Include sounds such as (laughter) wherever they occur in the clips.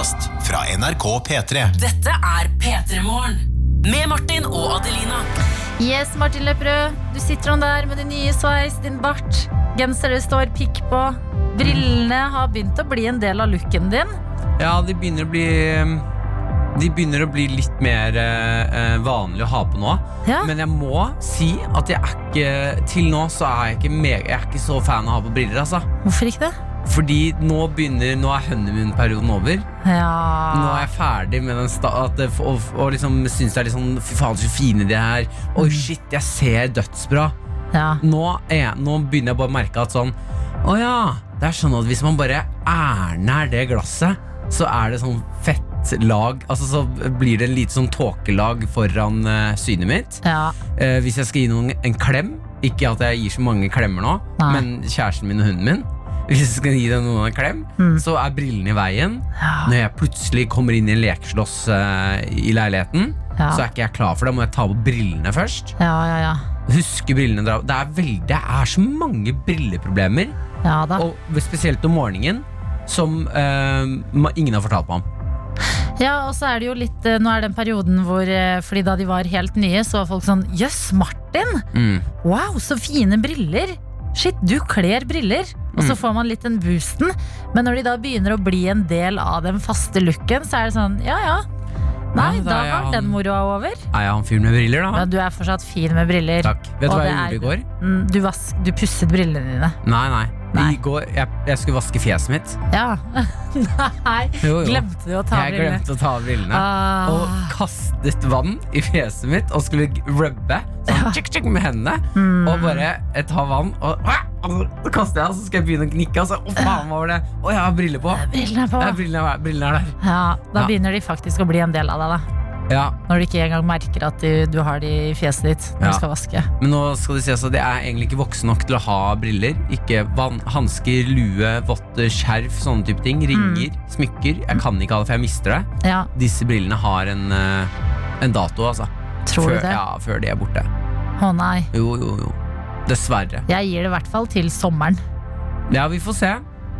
podkast fra NRK P3. Dette er P3 Morgen. Med Martin og Adelina. Yes, Martin Lepperød. Du sitter han der med din nye sveis, din bart. Genser det står pikk på. Brillene har begynt å bli en del av looken din. Ja, de begynner å bli De begynner å bli litt mer eh, vanlig å ha på nå. Ja. Men jeg må si at jeg er ikke Til nå så er jeg ikke, jeg er ikke så fan av å ha på briller, altså. Hvorfor ikke det? Fordi nå begynner Nå er honeymoon-perioden over. Nå er jeg ferdig med den sta at og, og liksom syns det er litt sånn Fy faen, så fine de er. Oi, shit, jeg ser dødsbra. ja. Nå, er jeg, nå begynner jeg bare å merke at sånn Å ja, det er sånn at hvis man bare er det glasset, så er det sånn fettlag Altså så blir det en lite sånn tåkelag foran uh, synet mitt. ja. Uh, hvis jeg skal gi noen en klem, ikke at jeg gir så mange klemmer nå, Nei. men kjæresten min og hunden min hvis jeg skal gi dem noen en klem, Mm. så er brillene i veien. Ja. Når jeg plutselig kommer inn i en lekeslåss uh, i leiligheten, Ja. så er ikke jeg klar for det. Må jeg ta på brillene først. Ja, ja, ja. Huske brillene Det er veldig Det er så mange brilleproblemer, Ja da. og spesielt om morgenen, som uh, ingen har fortalt meg om. Ja, og så er det jo litt eh, Nå er den perioden hvor eh, Fordi da de var helt nye, så var folk sånn Jøss, Martin! Mm. Wow, så fine briller! Shit, du kler briller! Og så Mm. får man litt den boosten. Men når de da begynner å bli en del av den faste looken, så er det sånn ja ja. Nei, Ja, da var han- den moroa over. Er jeg han fyren med briller, da? Ja, du er fortsatt fin med briller. Takk. Vet du hva jeg det gjorde i går? Mm, Du, vask, du pusset brillene dine. Nei, nei. Nei. I går, jeg, jeg skulle vaske fjeset mitt. Ja. (laughs) Nei, Jo, jo. glemte du å ta Jeg brillene? glemte å ta av brillene. Ah. Og kastet vann i fjeset mitt og skulle rubbe sånn, tjekk, tjekk, med hendene. Mm. Og bare jeg tar vann, og og så kaster jeg, og så skal jeg begynne å gnikke. Og så, å faen, var det? Å, jeg har briller på. Brillene er på. Ja, brillene, er, brillene er der. Ja, da Ja. begynner de faktisk å bli en del av deg, da. Ja, Når du ikke engang merker at du, du har de i fjeset ditt når Ja. du skal vaske. Men nå skal det sies at jeg er egentlig ikke voksen nok til å ha briller. Ikke hansker, lue, votter, skjerf, sånne type ting. Ringer, smykker. Jeg kan ikke ha det, for jeg mister det. Ja, Disse brillene har en, eh, en dato, altså. tror før, du det? Ja, før de er borte. Å nei. Jo, jo, jo. Dessverre. Jeg gir det i hvert fall til sommeren. Ja, vi får se.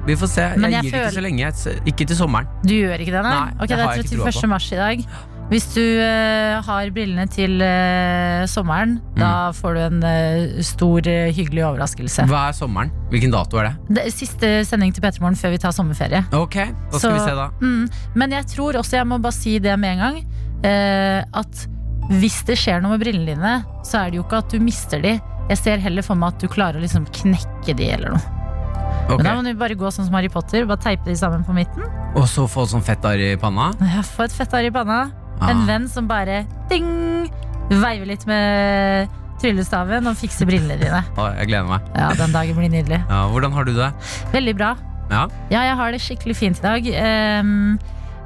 Vi får se. Jeg, jeg gir det ikke så lenge. Ikke til sommeren. Du gjør ikke det, nei? Nei, ok, det er ikke troa 31. på. mars i dag. Hvis du uh, har brillene til uh, sommeren, Mm. da får du en uh, stor, hyggelig overraskelse. Hva er sommeren? Hvilken dato er det? Det er siste sending til Petermorgen før vi tar sommerferie. Ok, da skal Så- vi se da. Mm. Men jeg tror også, jeg må bare si det med en gang, at hvis det skjer noe med brillene dine, så er det jo ikke at du mister de. Jeg ser heller for meg at du klarer å liksom knekke de eller noe. Okay. Men da må du bare gå sånn som Harry Potter, bare teipe de sammen på midten. Og så få sånn fett arr i panna? Ja, Få et fettarr i panna. En Ah. venn som bare ding, veiver litt med tryllestaven og fikser brillene dine. (laughs) Oh, jeg gleder meg. Ja, Den dagen blir nydelig. Ja, hvordan har du det? Veldig bra. Ja. Ja, jeg har det skikkelig fint i dag. Um,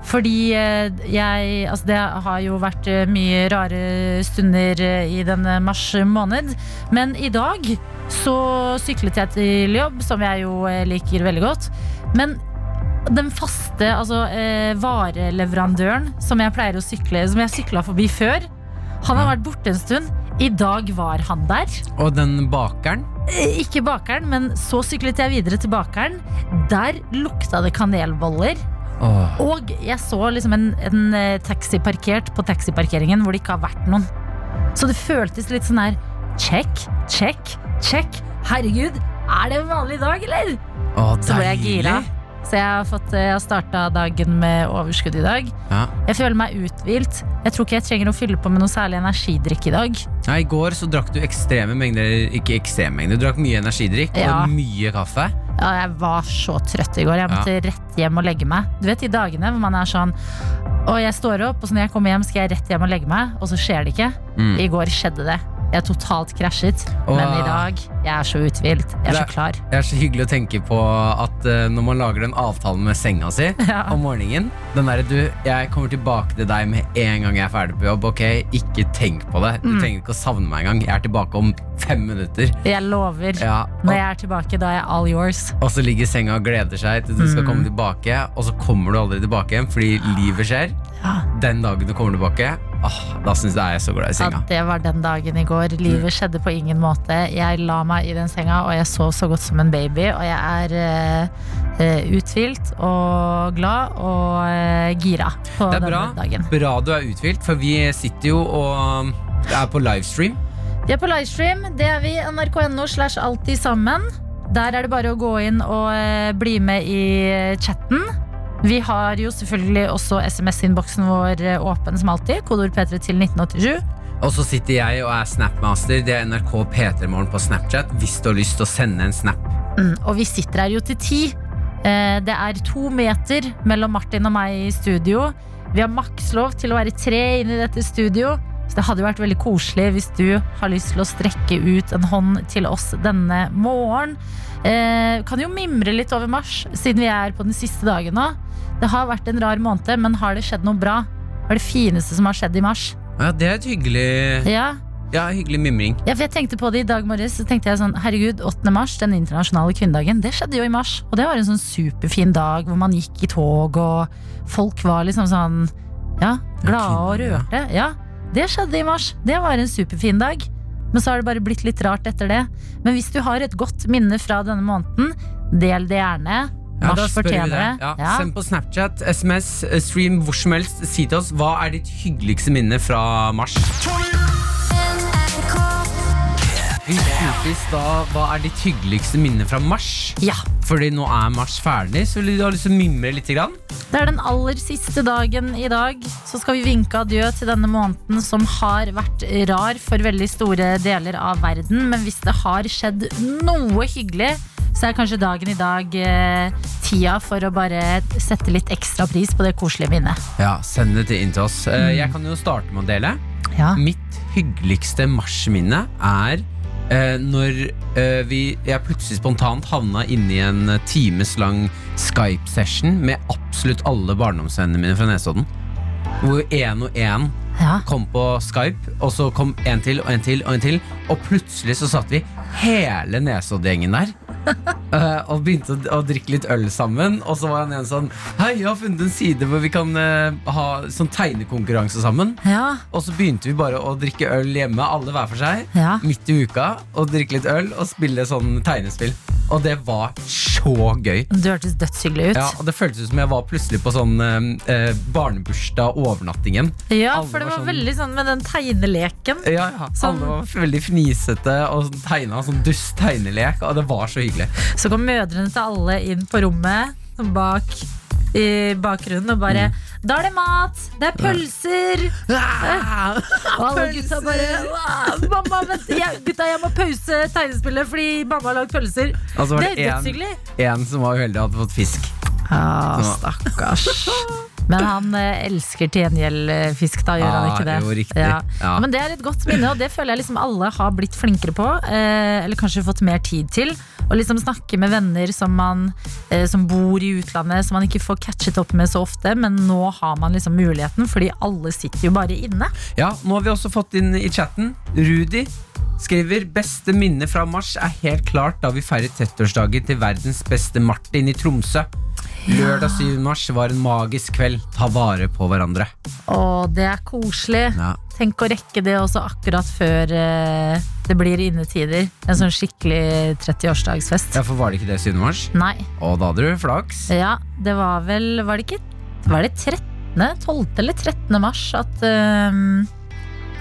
fordi eh, jeg Altså, det har jo vært eh, mye rare stunder eh, i denne mars måned. Men i dag så syklet jeg til jobb, som jeg jo liker veldig godt. Men den faste altså, eh, vareleverandøren som jeg pleier å sykle Som jeg sykla forbi før, han har vært borte en stund. I dag var han der. Og den bakeren? Eh, Ikke bakeren, men så syklet jeg videre til bakeren. Der lukta det kanelboller. Åh. Og jeg så liksom en, en eh, taxi parkert på taxiparkeringen hvor det ikke har vært noen. Så det føltes litt sånn her Check, check, check. Herregud, er det en vanlig dag, eller? Åh, Så ble jeg gira. Så jeg har, fått, jeg har starta dagen med overskudd i dag. Ja. Jeg føler meg uthvilt. Jeg tror ikke jeg trenger å fylle på med noe særlig energidrikk i dag. Nei, I går så drakk du ekstreme mengder Ikke ekstreme mengder, du drakk mye energidrikk Ja. og mye kaffe. Ja, jeg var så trøtt i går. Jeg måtte rett hjem og legge meg. Du vet de dagene hvor man er sånn Og jeg står opp, og så når jeg kommer hjem, skal jeg rett hjem og legge meg, og så skjer det ikke. Mm. I går skjedde det. Jeg er totalt krasjet. Åh. Men i dag, jeg er så uthvilt. Jeg er så klar. Det er så hyggelig å tenke på at uh, når man lager den avtalen med senga si (laughs) Ja. om morgenen Den derre du, jeg kommer tilbake til deg med en gang jeg er ferdig på jobb. Ok, ikke tenk på det. Du Mm. trenger ikke å savne meg engang. Jeg er tilbake om fem minutter. Jeg lover. Ja, Når jeg er tilbake, da er jeg all yours. og så ligger senga og gleder seg til du skal Mm. komme tilbake, og så kommer du aldri tilbake igjen fordi livet skjer. Ja. Den dagen du kommer tilbake, Åh, da synes jeg jeg er så glad i Ja, senga. det var den dagen i går. Livet skjedde på ingen måte. Jeg la meg i den senga, og jeg sov så godt som en baby. Og jeg er eh, eh, uthvilt og glad og eh, gira på Det er denne bra. dagen. Bra du er uthvilt, for vi sitter jo og um, er på livestream. Vi er på livestream. Det er vi. NRK.no slash alltid sammen. Der er det bare å gå inn og eh, bli med i chatten. Vi har jo selvfølgelig også SMS-innboksen vår eh, åpen som alltid. Kodord P3 til 1987. Og så sitter jeg og er Snapmaster. Det er NRK P3morgen på Snapchat hvis du har lyst til å sende en snap. Mm, og vi sitter her jo til ti. Eh, Det er to meter mellom Martin og meg i studio. Vi har maks lov til å være tre inne i dette studio. Så det hadde jo vært veldig koselig hvis du har lyst til å strekke ut en hånd til oss denne morgen. Eh, kan jo mimre litt over mars, siden vi er på den siste dagen nå. Det har vært en rar måned, men har det skjedd noe bra? Hva er det fineste som har skjedd i mars? Ja, det er et hyggelig, Ja, ja, hyggelig mimring. ja, for jeg tenkte på det i dag morges. Så tenkte jeg sånn, herregud, 8. mars, den internasjonale kvinnedagen, det skjedde jo i mars. Og det var en sånn superfin dag hvor man gikk i tog, og folk var liksom sånn ja, glade og rørte. Ja, det skjedde i mars. Det var en superfin dag. Men så har det bare blitt litt rart etter det. Men hvis du har et godt minne fra denne måneden, del det gjerne. Ja, da spør vi det. det. Ja. Ja. Send på Snapchat, SMS, eh, stream hvor som helst. Si til oss hva er ditt hyggeligste minne fra mars. I stad hva er ditt hyggeligste minne fra mars. ja. Fordi nå er mars ferdig, så du ha lyst til å mimre litt? Grann? Det er den aller siste dagen i dag. Så skal vi vinke adjø til denne måneden som har vært rar for veldig store deler av verden. Men hvis det har skjedd noe hyggelig, så er kanskje dagen i dag eh, tida for å bare sette litt ekstra pris på det koselige minnet. Ja, Send det inn til oss. Eh, Jeg kan jo starte med å dele. Ja. Mitt hyggeligste marsminne er eh, når eh, vi, jeg plutselig spontant havna inne i en timeslang times lang Skype-session med absolutt alle barndomsvennene mine fra Nesodden. Hvor én og én Ja. kom på Skype, og så kom en til og en til og en til. Og plutselig så satt vi hele Nesodd-gjengen der. (laughs) eh, og begynte å, å drikke litt øl sammen. Og så var han en sånn Hei, jeg har funnet en side hvor vi kan uh, ha sånn tegnekonkurranse sammen. Ja. Og så begynte vi bare å drikke øl hjemme, alle hver for seg. Ja. Midt i uka. Og drikke litt øl og spille sånn tegnespill. Og det var så gøy. Det hørtes dødshyggelig ut. Ja, og Det føltes ut som jeg var plutselig på sånn eh, eh, barnebursdag-overnattingen. Ja, Alle for det var var sånn- veldig sånn med den tegneleken. Ja, ja. Sånn- Alle var veldig fnisete og tegna sånn dust tegnelek. Og det var så hyggelig. Så kom mødrene til alle inn på rommet bak i bakgrunnen og bare Da er det mat! Det er pølser! Og alle gutta bare Mamma, vent, jeg, gutta, jeg må pause tegnespillet fordi mamma har lagd pølser. Altså, Det det er en, dødshyggelig. en som var uheldig og hadde fått fisk. Ja, Så- stakkars. (laughs) Men han eh, elsker til gjengjeld eh, fisk, da gjør han Ah, ikke det? jo, riktig. Ja. Ja. Men det er et godt minne, og det føler jeg liksom alle har blitt flinkere på. Eh, eller kanskje fått mer tid til. Å liksom snakke med venner som, man, som bor i utlandet, som man ikke får catchet opp med så ofte. Men nå har man liksom muligheten, fordi alle sitter jo bare inne. Ja, Nå har vi også fått inn i chatten Rudi skriver Beste minne fra mars er helt klart da vi feiret 30-årsdagen til verdens beste Martin i Tromsø. Lørdag 7. mars var en magisk kveld. Ta vare på hverandre. Å, det er koselig. Ja. Tenk å rekke det også akkurat før eh, det blir innetider. En sånn skikkelig 30-årsdagsfest. Ja, for Var det ikke det 7. mars? Nei. Og da hadde du flaks. Ja, det var vel Var det ikke Var det 13., 12. eller 13. mars at Nei.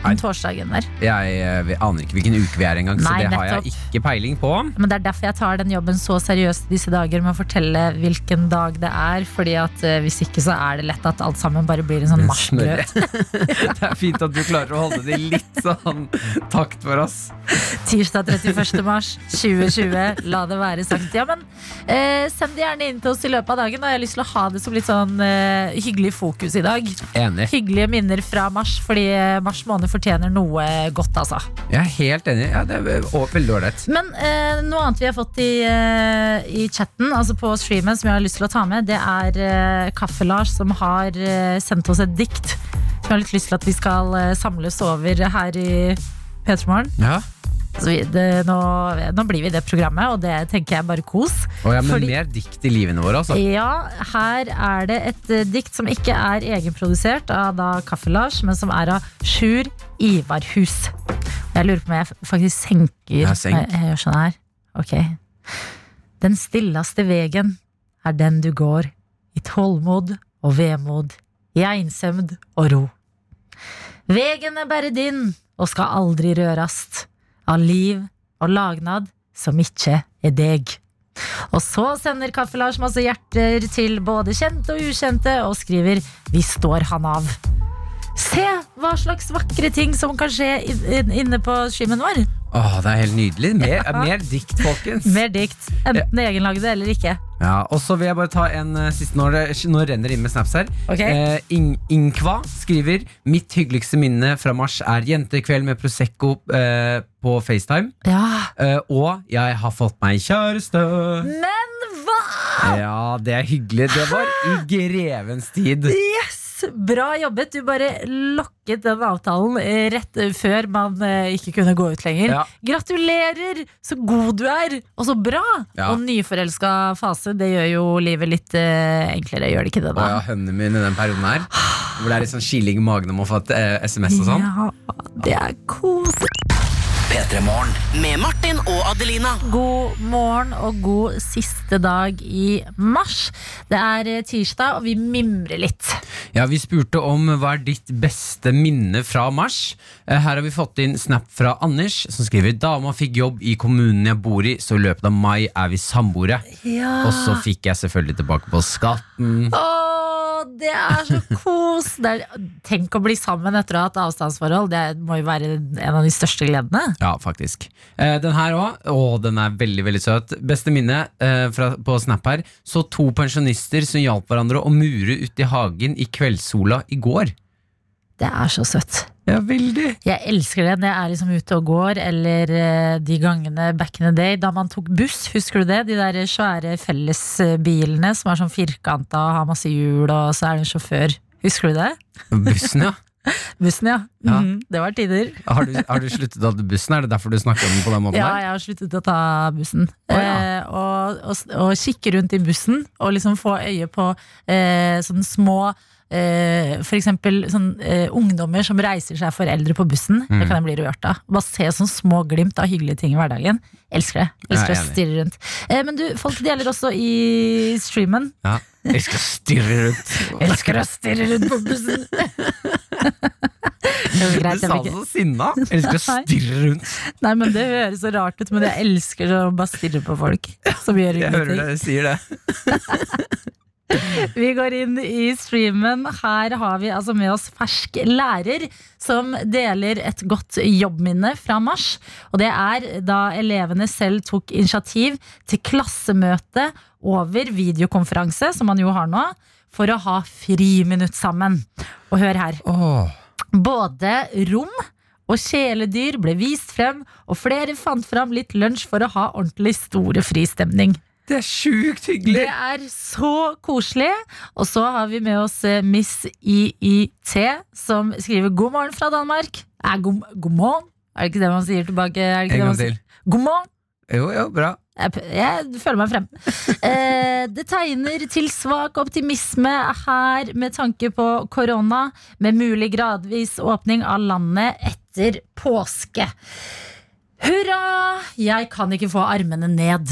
Den torsdagen der. Jeg, jeg aner ikke hvilken uke vi er engang, så det har jeg ikke peiling på. Men det er derfor jeg tar den jobben så seriøst disse dager med å fortelle hvilken dag det er. Fordi at eh, hvis ikke så er det lett at alt sammen bare blir en sånn marsjgrøt. (laughs) det er fint at du klarer å holde det litt sånn takt for oss. Tirsdag 31. mars 2020. La det være sagt. Ja, men eh, Send det gjerne inn til oss i løpet av dagen. Da har lyst til å ha det som litt sånn eh, hyggelig fokus i dag. Enig. Hyggelige minner fra mars, fordi eh, mars måned fortjener noe godt, altså. Jeg er helt enig. Ja, det er veldig ålreit. Men eh, noe annet vi har fått i, eh, i chatten, altså på streamen, som jeg har lyst til å ta med, det er eh, Kaffe-Lars som har eh, sendt oss et dikt. Som jeg har litt lyst til at vi skal eh, samles over her i P3 Morgen. Ja. Vi, det, nå, nå blir vi det programmet, og det tenker jeg bare kos. Oh ja, men Fordi- mer dikt i livene våre, altså. Ja, her er det et eh, dikt som ikke er egenprodusert av da Kaffe-Lars, men som er av Sjur Ivarhus. Jeg lurer på om jeg faktisk senker Ja, senk. Jeg, jeg gjør sånn her. Ok. Den stillaste vegen er den du går, i tålmod og vemod, i einsemd og ro. Vegen er bare din, og skal aldri rørast, av liv og lagnad som ikke er deg. Og så sender Kaffe-Lars masse hjerter til både kjente og ukjente og skriver 'Vi står han av'. Se hva slags vakre ting som kan skje in- in- inne på streamen vår. Åh, det er helt nydelig. Mer, mer dikt, folkens. Mer dikt. Enten egenlagde eller ikke. Ja, og så vil jeg bare ta en uh, siste Nå, nå renner det inn med snaps her. Ok. Uh, In Inkva skriver Mitt hyggeligste minne fra mars er jentekveld med Prosecco uh, på FaceTime. Ja, og jeg har fått meg kjæreste. Men hva?! Ja, det er hyggelig. Det var i grevens tid. Yes! Bra jobbet. Du bare lokket den avtalen eh, rett før man eh, ikke kunne gå ut lenger. Ja. Gratulerer! Så god du er! Og så bra! Ja. Og nyforelska fase, det gjør jo livet litt eh, enklere, gjør det ikke det, da? jeg har hønnen min i den perioden her. Hvor det er litt sånn kiling i magen om å få et eh, SMS og sånn. Ja, det er kos. Med Martin og Adelina. God morgen og god siste dag i mars. Det er eh, tirsdag, og vi mimrer litt. Ja, Vi spurte om hva er ditt beste minne fra mars. Eh, Her har vi fått inn snap fra Anders, som skriver Dama fikk jobb i kommunen jeg bor i, så i løpet av mai er vi samboere. Ja. Og så fikk jeg selvfølgelig tilbake på skatten. Å, det er så kos! Er, tenk å bli sammen etter å ha hatt avstandsforhold. Det må jo være en av de største gledene. Ja, faktisk. Eh, den her òg. Å, den er veldig, veldig søt. Beste minne eh, fra, på Snap her. Så to pensjonister som hjalp hverandre å mure ute i hagen i kveldssola i går. Det er så søtt. Ja, veldig. Jeg elsker det når jeg er liksom ute og går, eller eh, de gangene back in the day da man tok buss. Husker du det? De der svære fellesbilene som er sånn firkanta og har masse hjul, og så er det en sjåfør. Husker du det? Bussen, ja. (laughs) Bussen, ja. Ja. Mm, det var tider. Har du, har du sluttet å ta bussen? Er det derfor du snakker om den på den måten? Ja, der? jeg har sluttet å ta bussen. Oh, ja. eh, og, og, og kikke rundt i bussen og liksom få øye på eh, sånne små eh, For eksempel sånn, eh, ungdommer som reiser seg for eldre på bussen. Mm. Det kan jeg bli rørt av. Bare se sånne små glimt av hyggelige ting i hverdagen. Elsker det. Elsker er å stirre rundt. Eh, men du, folk deler også i streamen. Ja. Elsker å stirre rundt. (laughs) Elsker å stirre rundt på bussen! (laughs) Greit, Du sa det så sinna. Elsker å (laughs) stirre rundt. Nei, men Det høres så rart ut, men jeg elsker å bare stirre på folk som gjør Jeg hører ingenting. det, du sier det. (laughs) Vi går inn i streamen. Her har vi altså med oss fersk lærer som deler et godt jobbminne fra mars. Og det er da elevene selv tok initiativ til klassemøte over videokonferanse, som man jo har nå, for å ha friminutt sammen. Og hør her. Oh. Både rom og kjæledyr ble vist frem, og flere fant fram litt lunsj for å ha ordentlig store fristemning. Det er sjukt hyggelig! Det er så koselig. Og så har vi med oss eh, Miss IIT, som skriver 'God morgen fra Danmark'. Eh, god, god morgen? Er det ikke det man sier tilbake? Er det ikke En gang til. God morgen! Jo, jo, bra. Jeg, jeg føler meg frem. (laughs) Eh, det tegner til svak optimisme her med tanke på korona, med mulig gradvis åpning av landet etter påske. Hurra! Jeg kan ikke få armene ned.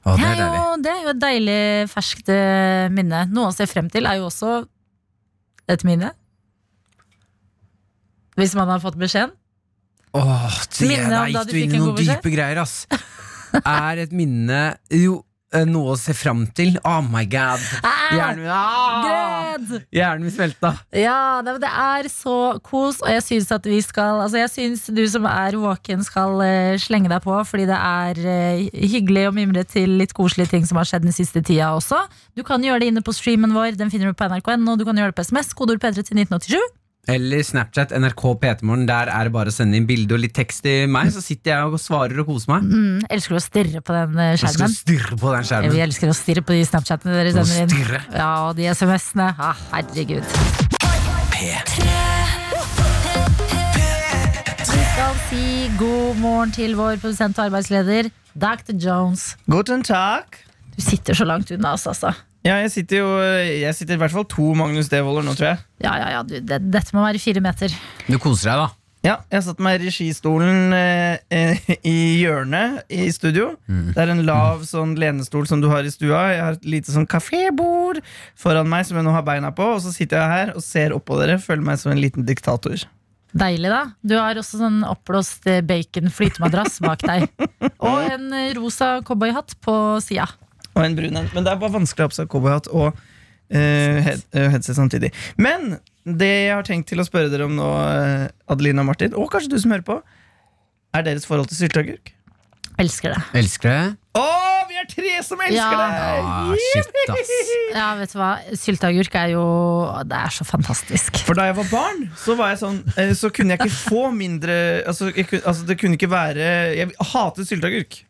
Å, Det det er, jo, det er jo et deilig ferskt eh, minne. Noe å se frem til er jo også et minne. Hvis man har fått beskjeden. Åh, det, Minne om da gikk du inn i noen dype greier, ass. Er et minne Jo, noe å se fram til. Oh my god. Hjernen min, ah! Hjernen min smelta. Ja, det, det er så kos, og jeg syns at vi skal Altså jeg syns du som er våken, skal uh, slenge deg på, fordi det er uh, hyggelig å mimre til litt koselige ting som har skjedd den siste tida også. Du kan gjøre det inne på streamen vår, den finner du på nrk.no. Du kan gjøre det på SMS, kodeord P3 til 1987. Eller Snapchat, NRK P3morgen. Der er det bare å sende inn bilde og litt tekst til meg, så sitter jeg og svarer og koser meg. Mm, elsker du å stirre på den skjermen Jeg skal skjermen? stirre på den skjermen. Vi elsker å stirre på de Snapchatene dere sender inn. Ja, og de SMS-ene. Ah, herregud. skal si god morgen til vår produsent og arbeidsleder Dr. Jones. Guten takk. Du sitter så langt unna oss, altså. Ja, jeg sitter jo Jeg sitter i hvert fall to Magnus Devoller nå, tror jeg. Ja, ja, ja, du, det, dette må være fire meter. Du koser deg, da. Ja, Jeg satt meg i registolen eh, i hjørnet i studio. Det er en lav sånn lenestol som du har i stua. Jeg har et lite sånn kafébord foran meg som jeg nå har beina på. Og så sitter jeg her og ser oppå dere, føler meg som en liten diktator. Deilig, da. Du har også sånn oppblåst eh, bacon flytemadrass bak deg. (laughs) Og en eh, rosa cowboyhatt på sida. Og en brun en. Men det er bare vanskelig å ha på seg cowboyhatt og uh, head, eh, headset samtidig. Men det jeg har tenkt til å spørre dere om nå, eh, Adelina og Martin, og kanskje du som hører på, er deres forhold til sylteagurk. Elsker det. Elsker det. Å, vi er tre som elsker Ja. det! Ah, shit, ass. Ja, vet du hva? Sylteagurk er jo Det er så fantastisk. For da jeg var barn, så var jeg sånn Så kunne jeg ikke få mindre Altså, jeg kunne, altså det kunne ikke være Jeg hatet sylteagurk.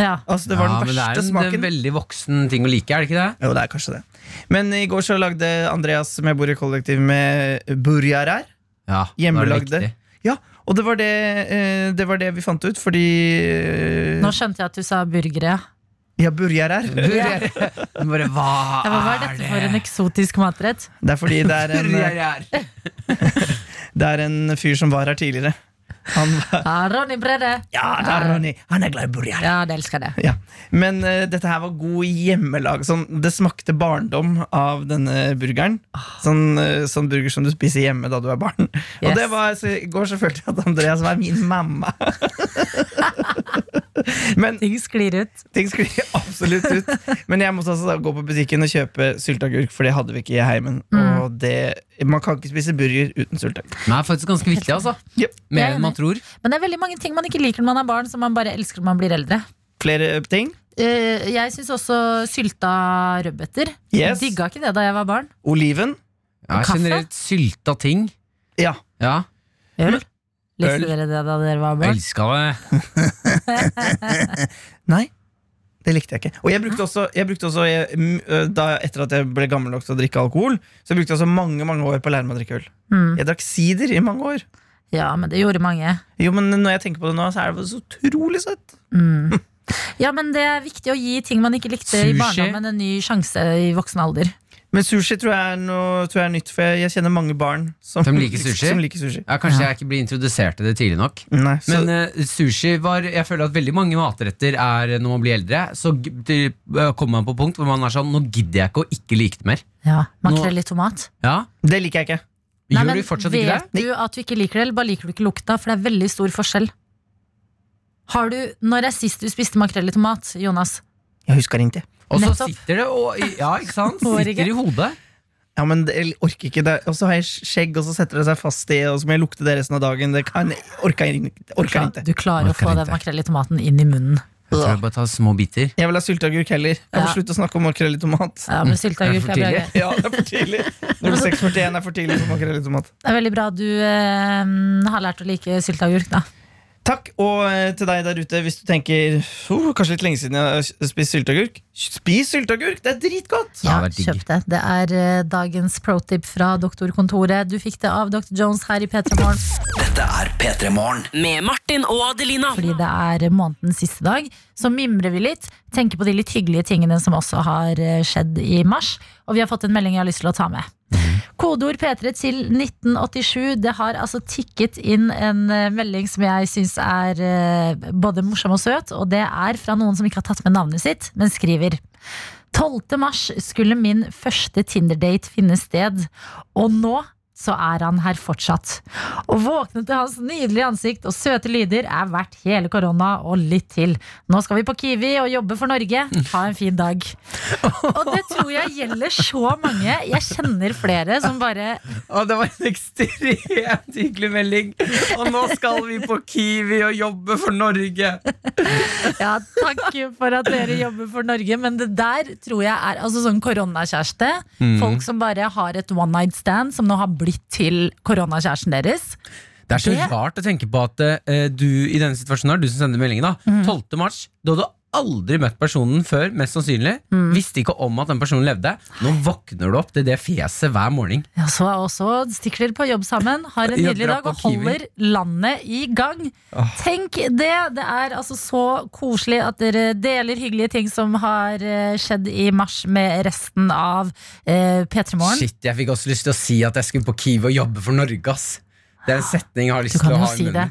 Ja. Altså, det var ja, den men det er en smaken. veldig voksen ting å like, er det ikke det? Jo, det er kanskje det. Men i går så lagde Andreas, som jeg bor i kollektiv med, burjarer. Ja, Hjemmelagde. Ja, og det var det, eh, det var det vi fant ut, fordi eh, Nå skjønte jeg at du sa burgere. Ja, burjarer. Men Bare, hva, (laughs) Ja, det? hva er dette for en eksotisk matrett? Det er fordi det er en, (laughs) (laughs) det er en fyr som var her tidligere. Han var Ja, (laughs) Ronny Brede. Ja, det er Ronny. Han er glad i burjar. Ja, det elsker det. Ja. Men uh, dette her var god hjemmelag. Sånn, det smakte barndom av denne burgeren. Sånn, uh, sånn burger som du spiser hjemme da du er barn. Og det var, så I går så følte jeg at Andreas var min mamma. (laughs) Men Ting sklir ut. ting sklir absolutt ut. Men jeg måtte altså gå på butikken og kjøpe sylteagurk, for det hadde vi ikke i heimen. Og det, man kan ikke spise burger uten sylteagurk. Det er faktisk ganske viktig, altså. Yep. Er Mer enn man tror. Men det er veldig mange ting man ikke liker når man er barn, som man bare elsker når man blir eldre. Flere ting. Uh, Jeg syns også sylta rødbeter. Yes. Digga ikke det da jeg var barn. Oliven. Ja, Kaffe? generelt sylta ting. Ja. Ja, Øl. Likte dere det da dere var barn? elska det. (laughs) Nei. Det likte jeg ikke. Og jeg brukte også, jeg brukte også jeg, da, Etter at jeg ble gammel nok til å drikke alkohol, Så brukte jeg også mange mange år på å lære meg å drikke øl. Mm. Jeg drakk sider i mange år. Ja, men det gjorde mange. Jo, men Når jeg tenker på det nå, så er det så utrolig søtt. Mm. Ja, men det er viktig å gi ting man ikke likte i Sushi. barndommen, en ny sjanse i voksen alder. Men sushi tror jeg er, noe, tror jeg er nytt, for jeg, jeg kjenner mange barn som, Som liker sushi? Som liker sushi. Ja, kanskje Ja. jeg ikke blir introdusert til det tidlig nok. Nei, så, Men uh, sushi var Jeg føler at veldig mange matretter er når man blir eldre. Så det, eh, kommer man på punkt hvor man er sånn Nå gidder jeg ikke å ikke like det mer. Ja, Makrell i tomat. Ja, det liker jeg ikke. Nei, Gjør men du fortsatt ikke vet du at du ikke liker det, eller bare liker du ikke lukta? For det er veldig stor forskjell. Har du, Når er sist du spiste makrell i tomat, Jonas? Jeg husker ikke. Og så sitter det og, Ja, ikke sant? Sitter i hodet. Ja, men jeg orker ikke det. Og så har jeg skjegg, og så setter det seg fast i, og så må jeg lukte det resten av dagen. Det kan, orker jeg. Orker jeg ikke. Du klarer å få den makrell i tomaten inn i munnen. Jeg tror jeg bare tar små biter. Jeg vil ha sylteagurk heller. Kan får Ja. slutte å snakke om makrell i tomat? Ja, men sylteagurk for er tidlig. Ja, det er for tidlig. 0641 er for tidlig for makrell i tomat. Det er veldig bra du eh, har lært å like sylteagurk, da. Takk, og eh, til deg der ute, hvis du tenker oh, Kanskje litt lenge siden jeg har spist sylteagurk. Spis sylteagurk! Det er dritgodt! Ja, kjøp det. Det er eh, dagens pro-tip fra doktorkontoret. Du fikk det av Dr. Jones her i P3 Morgen. Dette er P3 Morgen. Med Martin og Adelina. Fordi det er månedens siste dag, så mimrer vi litt. Tenker på de litt hyggelige tingene som også har eh, skjedd i mars. Og vi har fått en melding jeg har lyst til å ta med. Kodeord P3 til 1987. Det har altså tikket inn en eh, melding som jeg syns er eh, både morsom og søt. Og det er fra noen som ikke har tatt med navnet sitt, men skriver 12. mars skulle min første Tinder-date finne sted, og nå så er han her fortsatt. Å våkne til hans nydelige ansikt og søte lyder er verdt hele korona og litt til. Nå skal vi på Kiwi og jobbe for Norge. Ha en fin dag. Og det tror jeg gjelder så mange. Jeg kjenner flere som bare Å, det var en ekstremt hyggelig melding. Og nå skal vi på Kiwi og jobbe for Norge. Ja, takk for at dere jobber for Norge, men det der tror jeg er altså sånn koronakjæreste. Folk som bare har et one night stand, som nå har blitt til koronakjæresten deres. Det er så rart å tenke på at eh, du i denne situasjonen her, du som sender meldingen, da 12. mars, da hadde aldri møtt personen før, mest sannsynlig. Visste ikke om at den personen levde. Nå våkner du opp til det fjeset hver morgen. Ja, så, og så stikker dere på jobb sammen, har en nydelig dag og holder landet i gang. Oh. Tenk det! Det er altså så koselig at dere deler hyggelige ting som har eh, skjedd i mars med resten av eh, P3 Morgen. Shit, jeg fikk også lyst til å si at jeg skulle på Kiwi og jobbe for Norge, ass. Det er en setning jeg har lyst til å ha i det.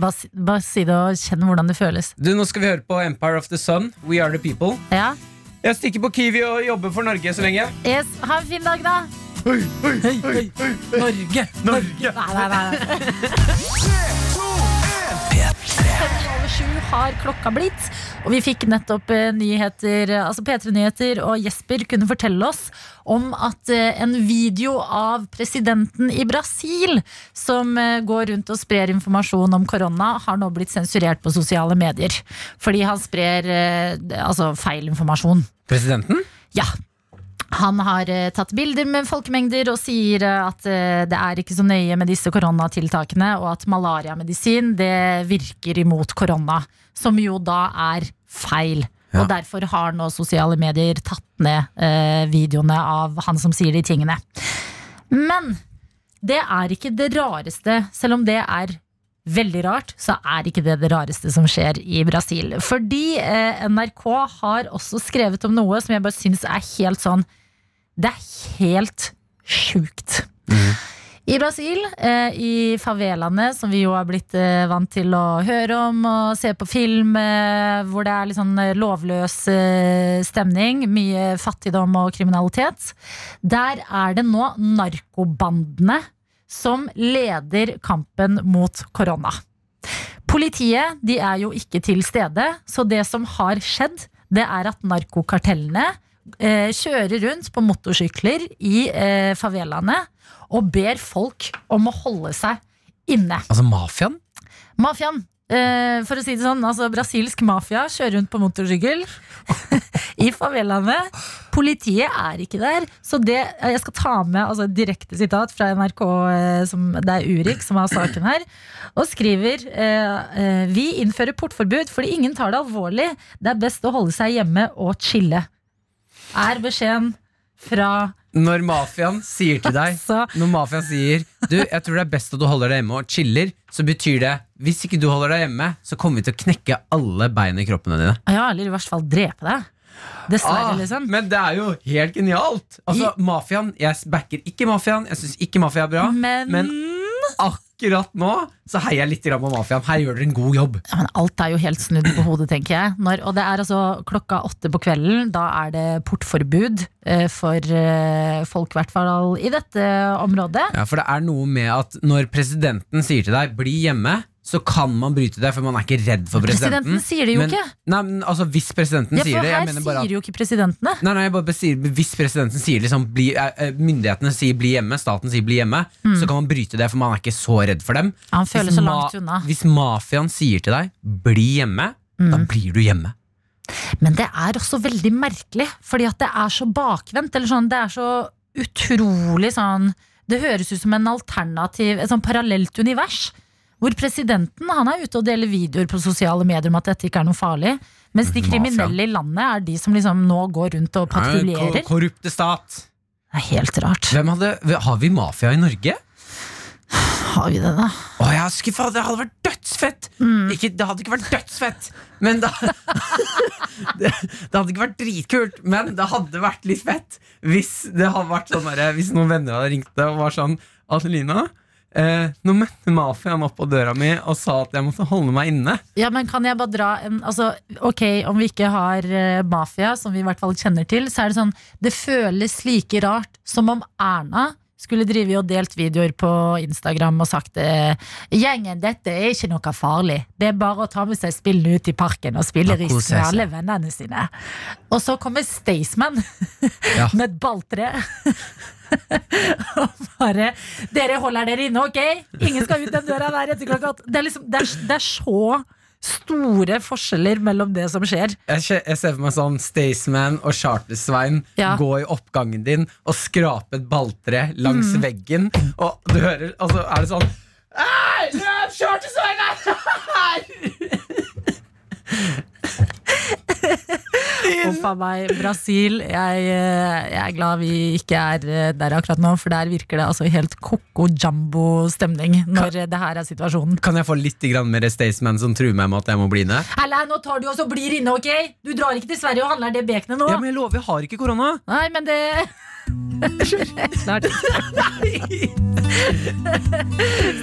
Bare, si- bare si det og kjenn hvordan det føles. Du, Nå skal vi høre på Empire of the Sun. We are the people. Ja. Jeg stikker på Kiwi og jobber for Norge så lenge. Yes, ha en fin dag, da! Hei, hei, Hei, hei. Norge! Norge! Nei, nei, nei. (laughs) Fem over sju har klokka blitt, og vi fikk nettopp eh, nyheter, altså P3-nyheter, og Jesper kunne fortelle oss om at eh, en video av presidenten i Brasil, som eh, går rundt og sprer informasjon om korona, har nå blitt sensurert på sosiale medier. Fordi han sprer altså feil informasjon. Presidenten? Ja. Han har eh, tatt bilder med folkemengder og sier eh, at eh, det er ikke så nøye med disse koronatiltakene, og at malariamedisin det virker imot korona, som jo da er feil. Ja. Og derfor har nå sosiale medier tatt ned eh, videoene av han som sier de tingene. Men det er ikke det rareste, selv om det er veldig rart, så er ikke det det rareste som skjer i Brasil. Fordi eh, NRK har også skrevet om noe som jeg bare syns er helt sånn Det er helt sjukt. I Brasil, eh, i favelaene, som vi jo har blitt eh, vant til å høre om og se på film, eh, hvor det er litt sånn eh, lovløs eh, stemning, mye fattigdom og kriminalitet, der er det nå narkobandene som leder kampen mot korona. Politiet de er jo ikke til stede, så det som har skjedd, det er at narkokartellene eh, kjører rundt på motorsykler i eh, favelaene og ber folk om å holde seg inne. Altså mafiaen? Mafiaen, eh, for å si det sånn, altså brasilsk mafia kjører rundt på motorsykkel (laughs) i favelaene. Politiet er ikke der, så det Jeg skal ta med altså, direkte sitat fra NRK, eh, som, det er Urik som har saken her, og skriver eh, eh, Vi innfører portforbud fordi ingen tar det alvorlig. Det er best å holde seg hjemme og chille. Er beskjeden fra Når mafiaen sier til deg Så- Når mafiaen sier Du, jeg tror det er best at du holder deg hjemme og chiller, så betyr det hvis ikke du holder deg hjemme, så kommer vi til å knekke alle bein i kroppene dine. Ja, eller i hvert fall drepe deg. Dessverre, Ah, liksom. Men det er jo helt genialt! Altså, mafiaen, Jeg backer ikke mafiaen, jeg syns ikke mafia er bra, Men, men akkurat nå så heier jeg litt på mafiaen. Her gjør dere en god jobb. Ja, men alt er jo helt snudd på hodet, tenker jeg. Når, og det er altså klokka åtte på kvelden. Da er det portforbud eh, for eh, folk, i hvert fall i dette området. Ja, For det er noe med at når presidenten sier til deg 'bli hjemme', så kan man bryte det, for man er ikke redd for presidenten. Presidenten sier det jo men, ikke. Nei, men altså Hvis presidenten Ja, sier det jeg mener bare at sier jo ikke presidentene. Nei, nei, jeg bare sier, Hvis presidenten sier liksom bli, eh, eh, Myndighetene sier 'bli hjemme', staten sier 'bli hjemme', så kan man bryte det, for man er ikke så redd for dem. Ja, Han føler Hvis så langt unna. Hvis mafiaen sier til deg 'bli hjemme', da Mm. blir du hjemme. Men det er også veldig merkelig, fordi at det er så bakvendt. Eller sånn, det er så utrolig sånn Det høres ut som en alternativ, et sånn parallelt univers. Hvor presidenten han er ute og deler videoer på sosiale medier om at dette ikke er noe farlig. Mens de kriminelle i landet er de som liksom nå går rundt og patruljerer. Korrupte stat. Det er helt rart. Hvem hadde, har vi mafia i Norge? Har vi det, da? Å, jeg er skuffa! Det hadde vært dødsfett! Mm. Ikke, det hadde ikke vært dødsfett, men da, (laughs) det, det hadde ikke vært dritkult, men det hadde vært litt fett hvis det hadde vært sånn der, Hvis noen venner hadde ringt deg og var sånn Adelina, eh, nå møtte mafiaen opp på døra mi og sa at jeg måtte holde meg inne. Ja, men kan jeg bare dra en altså, Ok, om vi ikke har uh, mafia, som vi i hvert fall kjenner til, så er det sånn Det føles like rart som om Erna skulle drive og delt videoer på Instagram og sagt eh, Gjengen, dette er ikke noe farlig. Det er bare å ta med seg spillene ut i parken og spille risk med alle vennene sine. Og så kommer Staysman (laughs) Ja. med et balltre. (laughs) og bare Dere holder dere inne, ok? Ingen skal ut den døra der etter klokka åtte. Det er, liksom, det det er så store forskjeller mellom det som skjer. Jeg, ser for meg sånn Staysman og Charter-Svein Ja. gå i oppgangen din og skrape et balltre langs Mm. veggen, og du hører Og så er det sånn løp! Charter-Svein er her! (laughs) (laughs) Uff a meg. Brasil. Jeg, eh, jeg er glad vi ikke er eh, der akkurat nå, for der virker det altså helt coco jumbo stemning når kan, det her er situasjonen. Kan jeg få litt mer Staysman som truer meg med at jeg må bli inne? Eller, nå tar du også blir inne, ok? Du drar ikke til Sverige og handler det bekenet nå. Ja, men jeg lover, jeg har ikke korona. Nei, men det (laughs) Ikke.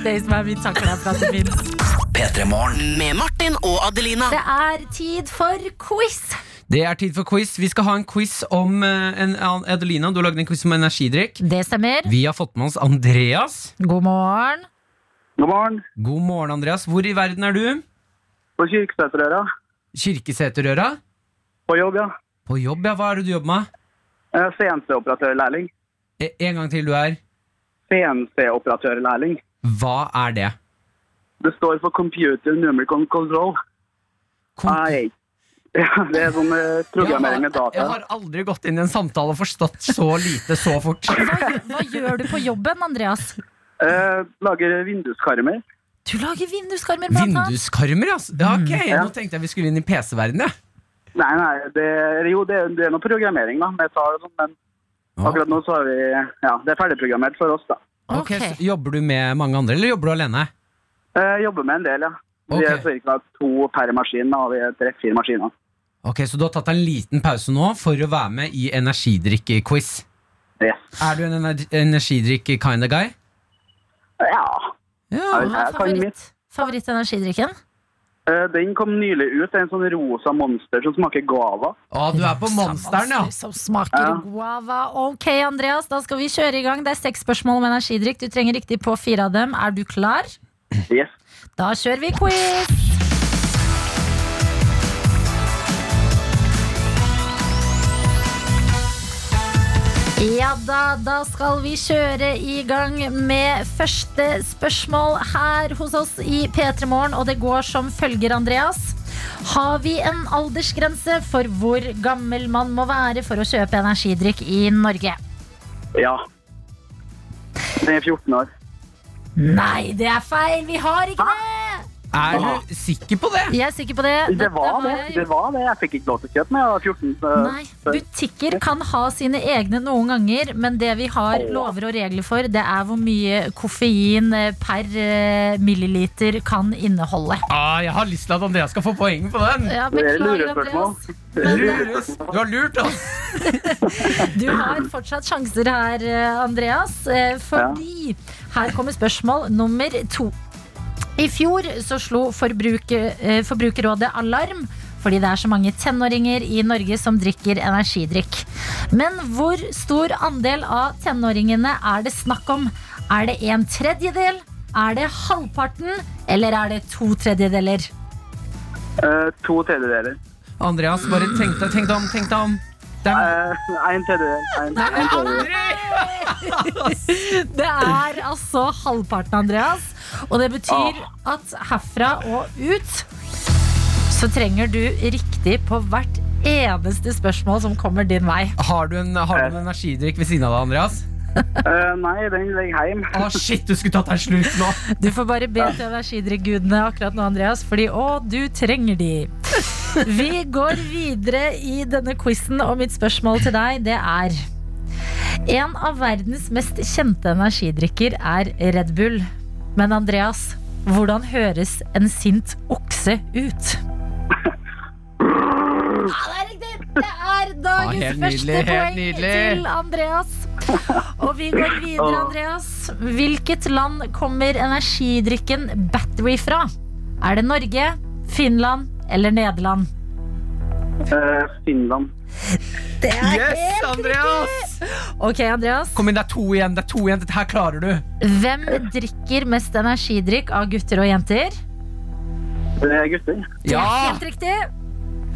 Staysman, vi takker deg for at du fins. Med Martin og Adelina. Det er tid for quiz. Det er tid for quiz. Vi skal ha en quiz om eh, en, Adelina, du har lagd en quiz om energidrikk. Det stemmer. Vi har fått med oss Andreas. God morgen. God morgen. God morgen, Andreas. Hvor i verden er du? På Kirkeseterøra. Kirkeseterøra? På jobb, ja. På jobb, ja. Hva er det du jobber med? Eh, CNC-operatørlærling. E- En gang til du er. CNC-operatørlærling. Hva er det? Det står for Computer Numerical Control. Kom- AI. (laughs) Ja, det er sånn eh, programmering med data. jeg har aldri gått inn i en samtale og forstått så lite så fort. Hva, hva gjør du på jobben, Andreas? Eh, lager vinduskarmer. Du lager vinduskarmer, blant annet. Vinduskarmer, altså? Ja, ok, Ja. Nå tenkte jeg vi skulle inn i PC-verdenen. Ja. Nei, nei, det, jo, det, det er noe programmering da, med tall og sånn, men akkurat nå så har vi, ja, det er ferdigprogrammert for oss da. Ok, så Jobber du med mange andre, eller jobber du alene? Eh, jobber med en del, ja. Vi er ca. to per maskin, da, og vi er tre-fire maskiner. Ok, Så du har tatt en liten pause nå for å være med i energidrikk-quiz. Yes. Er du en ener energidrikk-kind of guy? Ja, Ja. Hva Ja, er jeg favoritt. Eh, den kom nylig ut, det er en sånn rosa monster som smaker guava. Å, du er på monsteren, ja. Som smaker Ja. guava. Ok, Andreas, da skal vi kjøre i gang. Det er seks spørsmål om energidrikk. Du trenger riktig på fire av dem. Er du klar? Yes. Da kjører vi quiz! Ja da, da skal vi kjøre i gang med første spørsmål her hos oss i P3 Morgen, og det går som følger, Andreas. Har vi en aldersgrense for hvor gammel man må være for å kjøpe energidrikk i Norge? Ja. Det er 14 år. Nei, det er feil! Vi har ikke det! Er du sikker på det? Jeg er sikker på det. Det var det. Det var det. Jeg fikk ikke lov til å kjøpe var 14. Nei, butikker kan ha sine egne noen ganger, men det vi har lover og regler for, det er hvor mye koffein eh, per eh, milliliter kan inneholde. Ah, jeg har lyst til at Andreas skal få poeng på den. Ja, er beklager. Andreas. Lures. Du har lurt oss. (laughs) Du har fortsatt sjanser her, eh, Andreas, eh, fordi her kommer spørsmål nummer to. I fjor så slo forbruker, eh, Forbrukerrådet alarm fordi det er så mange tenåringer i Norge som drikker energidrikk. Men hvor stor andel av tenåringene er det snakk om? Er det en tredjedel? Er det halvparten? Eller er det to tredjedeler? Uh, to tredjedeler. Andreas, bare tenk deg, tenk deg om. Tenk deg om. Det er Eh, en tredjedel. En, en tredjedel. (laughs) Det er altså halvparten, Andreas. Og det betyr at herfra og ut så trenger du riktig på hvert eneste spørsmål som kommer din vei. Har du en, har du en energidrikk ved siden av deg, Andreas? Uh, nei, den ligger hjemme. Å, shit, du skulle tatt deg en slurk nå. Du får bare be til energidrikkgudene akkurat nå, Andreas, fordi å, du trenger de. Vi går videre i denne quizen, og mitt spørsmål til deg, det er En av verdens mest kjente energidrikker er Red Bull. Men Andreas, hvordan høres en sint okse ut? Ja, det er riktig! Det er dagens Ja, helt første nydelig, helt poeng nydelig. til Andreas. Og vi går videre, Andreas. Hvilket land kommer energidrikken Battery fra? Er det Norge, Finland eller Nederland? Eh, Finland. Det er Yes, helt Andreas! riktig! Ok, Andreas. Kom inn, det er to igjen. det er to igjen, Dette her klarer du. Hvem drikker mest energidrikk av gutter og jenter? Det er gutter. Det er Ja! helt riktig.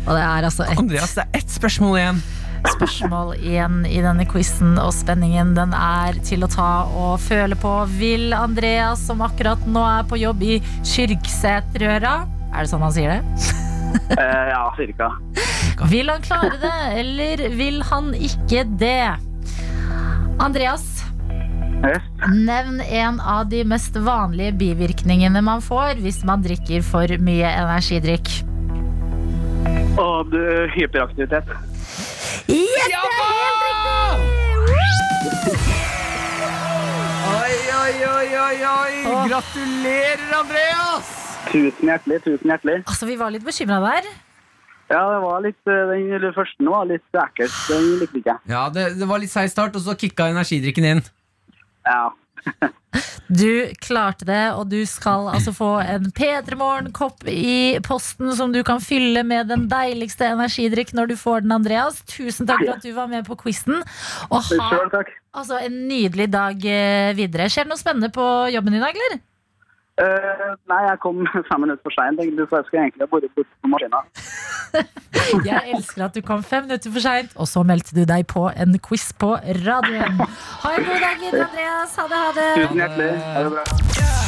Og det er altså et Andreas, det er ett spørsmål igjen. spørsmål igjen i denne quizen, og spenningen den er til å ta og føle på. Vil Andreas, som akkurat nå er på jobb i Kyrksæterøra Er det sånn han sier det? (laughs) Eh, ja, cirka. Vil han klare det, eller vil han ikke det? Andreas, Yes. nevn en av de mest vanlige bivirkningene man får hvis man drikker for mye energidrikk. Og du, hyperaktivitet. Yes, det er helt riktig! Oi, oi, oi, oi, oi. Gratulerer, Andreas! Tusen hjertelig, tusen hjertelig. Altså, vi var litt bekymra der. Ja, det var litt, eh, den første nå var litt ekkelt. Den likte ikke jeg. Ja, det, det var litt seig start, og så kicka energidrikken inn. Ja. (laughs) Du klarte det, og du skal altså få en P3 Morgen-kopp i posten som du kan fylle med den deiligste energidrikk når du får den, Andreas. Tusen takk for at du var med på quizen. Og ha altså, en nydelig dag eh, videre. Skjer det noe spennende på jobben i dag, eller? Eh, nei, jeg kom (laughs) fem minutter for seint, så jeg skulle egentlig ha vært borte på maskina. (laughs) Jeg elsker at du kom fem minutter for seint, og så meldte du deg på en quiz på radioen. Ha en god dag videre, Andreas. Ha det, ha det. Tusen hjertelig. Ha det bra.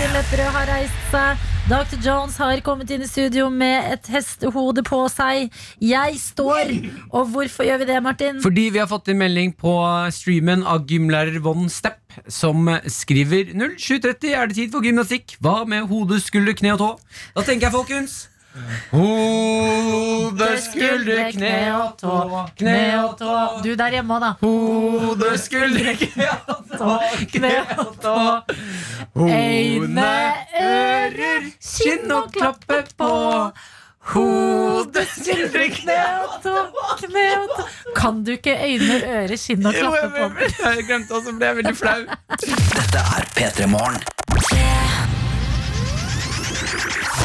Lepperød har reist seg. Dr. Jones har kommet inn i studio med et hestehode på seg. Jeg står. Og hvorfor gjør vi det, Martin? Fordi vi har fått en melding på streamen av gymlærer Von Stepp, som skriver 0730 er det tid for gymnastikk. Hva med hode, skulder, kne og tå? Da tenker jeg, folkens Hode, skulder, kne og tå, kne og tå. Du der hjemme òg, da. Hode, skulder, kne og tå, kne og tå. Øyne, ører, kinn og klappe på. Hode, skulder, kne og tå, kne og tå. Kan du ikke øyne, ører, kinn og klappe på? Jeg glemte også, ble jeg veldig flau. Dette er P3 Morgen.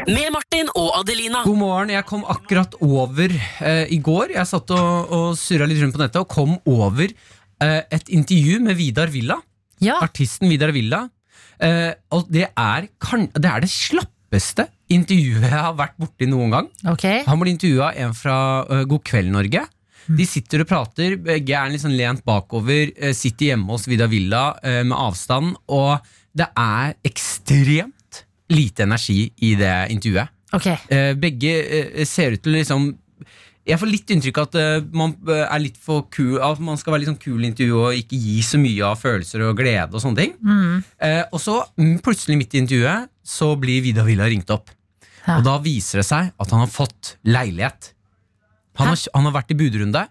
Med Martin og Adelina. God morgen. Jeg kom akkurat over eh, i går. Jeg satt og, og surra litt rundt på nettet og kom over eh, et intervju med Vidar Villa. Ja, Artisten Vidar Villa. Eh, og det er, kan, det er det slappeste intervjuet jeg har vært borti noen gang. Okay. Han ble intervjua en fra uh, God kveld, Norge. De sitter og prater, begge er sånn lent bakover, eh, sitter hjemme hos Vidar Villa eh, med avstand, og det er ekstremt lite energi i det intervjuet. Okay. Eh, begge eh, ser ut til liksom Jeg får litt inntrykk av at eh, man er litt for kul At man skal være litt sånn kul i intervjuet og ikke gi så mye av følelser og glede. og sånne ting eh, Og så mm, plutselig midt i intervjuet så blir Vidar Villa ringt opp. Ja. Og da viser det seg at han har fått leilighet. Han har, han har vært i budrunde,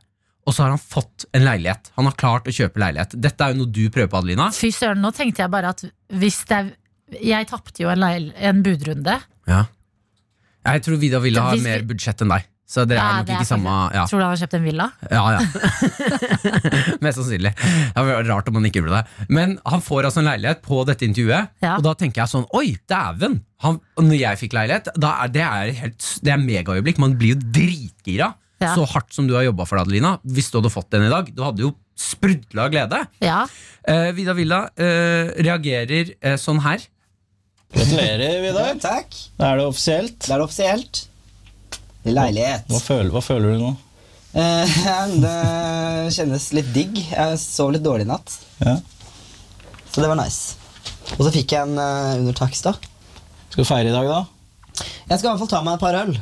og så har han fått en leilighet. Han har klart å kjøpe leilighet. Dette er jo noe du prøver på, Adelina. Fy søren, nå tenkte jeg bare at hvis det er Jeg tapte jo en, en budrunde. Ja. Jeg tror Vidar Villa har Hvis mer budsjett enn deg. Så det er Ja, nok det er ikke samme ja. Tror du han har kjøpt en villa? Ja, ja. (laughs) Mest sannsynlig. Det hadde vært rart om han ikke gjorde det. Men han får altså en leilighet på dette intervjuet, Ja. og da tenker jeg sånn Oi, dæven! Han- Når jeg fikk leilighet, da er det er helt Det er megaøyeblikk. Man blir jo dritgira. Ja. Så hardt som du har jobba for det, Adelina. Hvis du hadde fått den i dag, du hadde jo sprudla av glede. Ja. Eh, Vida Villa eh, reagerer eh, sånn her. Gratulerer, Vidar. Takk. Da er det offisielt. Det er det offisielt. Leilighet. Hva føler, hva føler du nå? Eh, (laughs) det kjennes litt digg. Jeg sov litt dårlig i natt, Ja. så det var nice. Og så fikk jeg en uh, under takst, da. Skal du feire i dag, da? Jeg skal i hvert fall ta meg et par øl.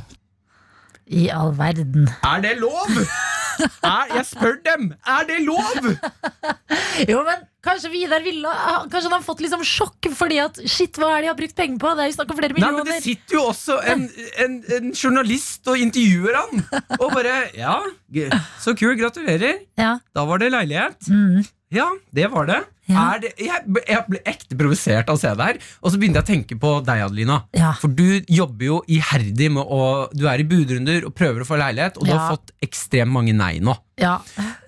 I all verden. Er det lov?! Er, jeg spør dem! Er det lov?! Jo, men kanskje Vidar ville Kanskje han har fått liksom sjokk fordi at Shit, hva er det de har brukt penger på? Det er jo snakk om flere Nei, men Det sitter jo også en, en, en journalist og intervjuer han. Og bare Ja, så kul. Gratulerer. Ja. Da var det leilighet. Mm. Ja, det var det. Ja. Er det jeg, jeg ble ekte provosert av å se det her. Og så begynte jeg å tenke på deg, Adelina. Ja. For du jobber jo iherdig med å Du er i budrunder og prøver å få leilighet, og du har fått ekstremt mange nei nå. ja.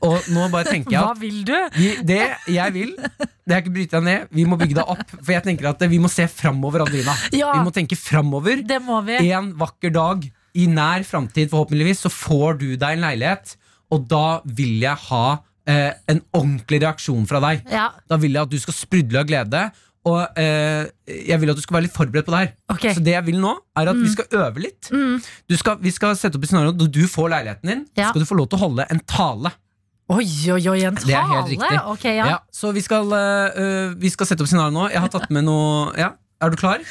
Og nå bare tenker jeg (laughs) Hva vil du? vi, det jeg vil, det er ikke å bryte deg ned. Vi må bygge deg opp. For jeg tenker at vi må se framover, Adelina. Ja. Vi må tenke framover. Vi. En vakker dag, i nær framtid forhåpentligvis, så får du deg en leilighet, og da vil jeg ha eh, en ordentlig reaksjon fra deg. Ja. Da vil jeg at du skal sprudle av glede. Og eh, jeg vil at du skal være litt forberedt på det her. Okay. Så det jeg vil nå, er at vi skal øve litt. Du skal, vi skal sette opp et scenario Når du får leiligheten din, Ja. skal du få lov til å holde en tale. Oi, oi, oi, en tale? Det er helt riktig. Okay, ja. Så vi skal, øh, vi skal sette opp scenario nå. Jeg har tatt med noe ja. Er du klar?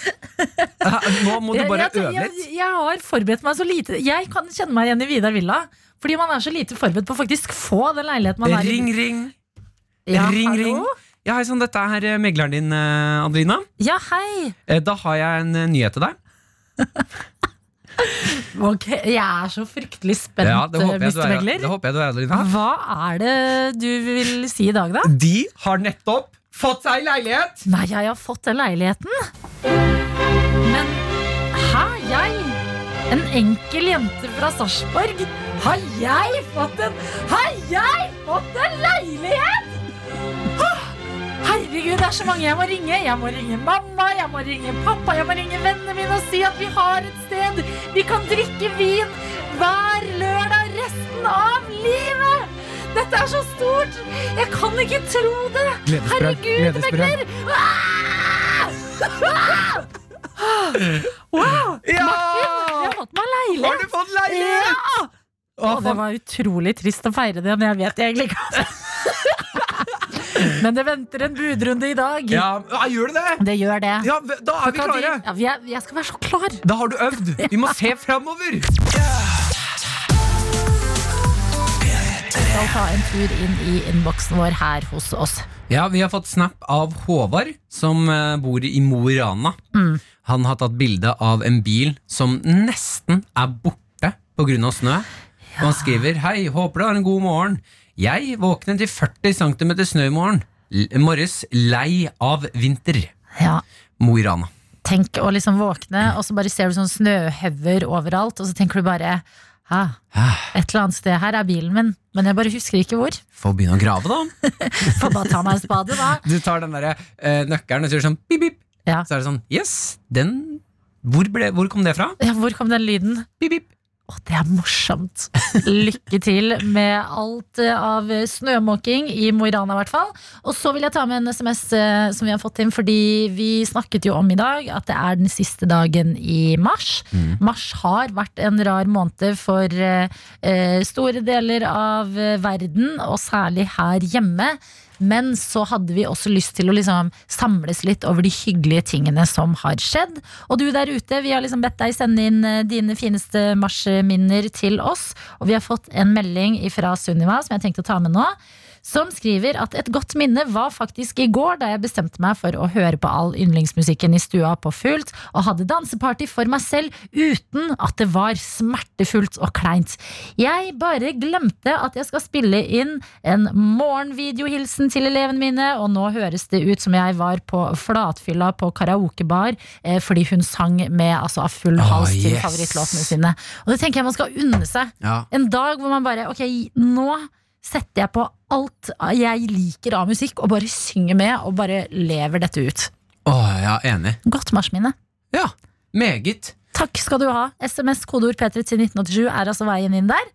(laughs) Nå må du bare jeg, øve jeg, litt. jeg har forberedt meg så lite. Jeg kan kjenne meg igjen i Vidar Villa. Fordi man er så lite forberedt på å faktisk få den leiligheten man er i. Ring, ring. Ja, ring, hallo? ring. Ja, hei sann, dette er eh, megleren din, eh, Adelina. Ja, hei. Eh, Da har jeg en eh, nyhet til deg. (laughs) Ok, Jeg er så fryktelig spent, Ja, det håper jeg du Mr. er, Megler. det håper jeg du er Adelina. Hva er det du vil si i dag, da? De har nettopp fått seg leilighet! Nei, jeg har fått den leiligheten. Men hæ, jeg? En enkel jente fra Sarpsborg? Har jeg fått en Har jeg fått en leilighet?! Herregud, det er så mange jeg må ringe. Jeg må ringe mamma, jeg må ringe pappa, jeg må ringe vennene mine og si at vi har et sted vi kan drikke vin hver lørdag resten av livet! Dette er så stort! Jeg kan ikke tro det! Herregud, Megler! Ah! Wow! Ja! Martin, jeg har fått meg leilighet! Har du fått leilighet? Ja! Og det var utrolig trist å feire det, men jeg vet egentlig ikke Men det venter en budrunde i dag. Ja, ja, gjør det det? Det gjør det. Ja, da er vi klare. du- Ja, jeg skal være så klar. Da har du øvd. Vi må se framover. skal ta en tur inn i innboksen vår her hos oss. Ja, Vi har fått snap av Håvard, som eh, bor i Mo i Rana. Mm. Han har tatt bilde av en bil som nesten er borte pga. snø. Og han skriver Hei, håper du har en god morgen. Jeg våknet til 40 cm snø i morgen. Morges lei av vinter. Ja, Mo i Rana. Tenk å liksom våkne, og så bare ser du sånn snøhauger overalt, og så tenker du bare ah, et eller annet sted her er bilen min, men jeg bare husker ikke hvor. Få begynne å grave, da. (laughs) Får bare ta meg en spade, da. Du tar den der, eh, nøkkelen og sier sånn pip, pip. Ja. Så er det sånn Yes, den Hvor, ble, hvor kom det fra? Ja, hvor kom den lyden? Pip, pip. Å, det er morsomt. Lykke til med alt eh, av snømåking i Mo i Rana, i hvert fall. Og så vil jeg ta med en SMS eh, som vi har fått inn, fordi vi snakket jo om i dag at det er den siste dagen i mars. Mars har vært en rar måned for eh, store deler av verden, og særlig her hjemme. Men så hadde vi også lyst til å liksom samles litt over de hyggelige tingene som har skjedd. Og du der ute, vi har liksom bedt deg sende inn eh, dine fineste marsjminner til oss. Og vi har fått en melding fra Sunniva som jeg tenkte å ta med nå. Som skriver at et godt minne var faktisk i går, da jeg bestemte meg for å høre på all yndlingsmusikken i stua på fullt, og hadde danseparty for meg selv uten at det var smertefullt og kleint. Jeg bare glemte at jeg skal spille inn en morgenvideohilsen til elevene mine, og nå høres det ut som jeg var på flatfylla på karaokebar eh, fordi hun sang med altså, av full Ah, hals til yes. favorittlåtene sine. Og det tenker jeg man skal unne seg. Ja. En dag hvor man bare Ok, nå setter jeg på alt jeg liker av musikk, og bare synger med, og bare lever dette ut. Åh, ja, enig. Godt marsjminne. Ja, meget. Takk skal du ha. SMS, kodeord P3 til 1987 er altså veien inn der.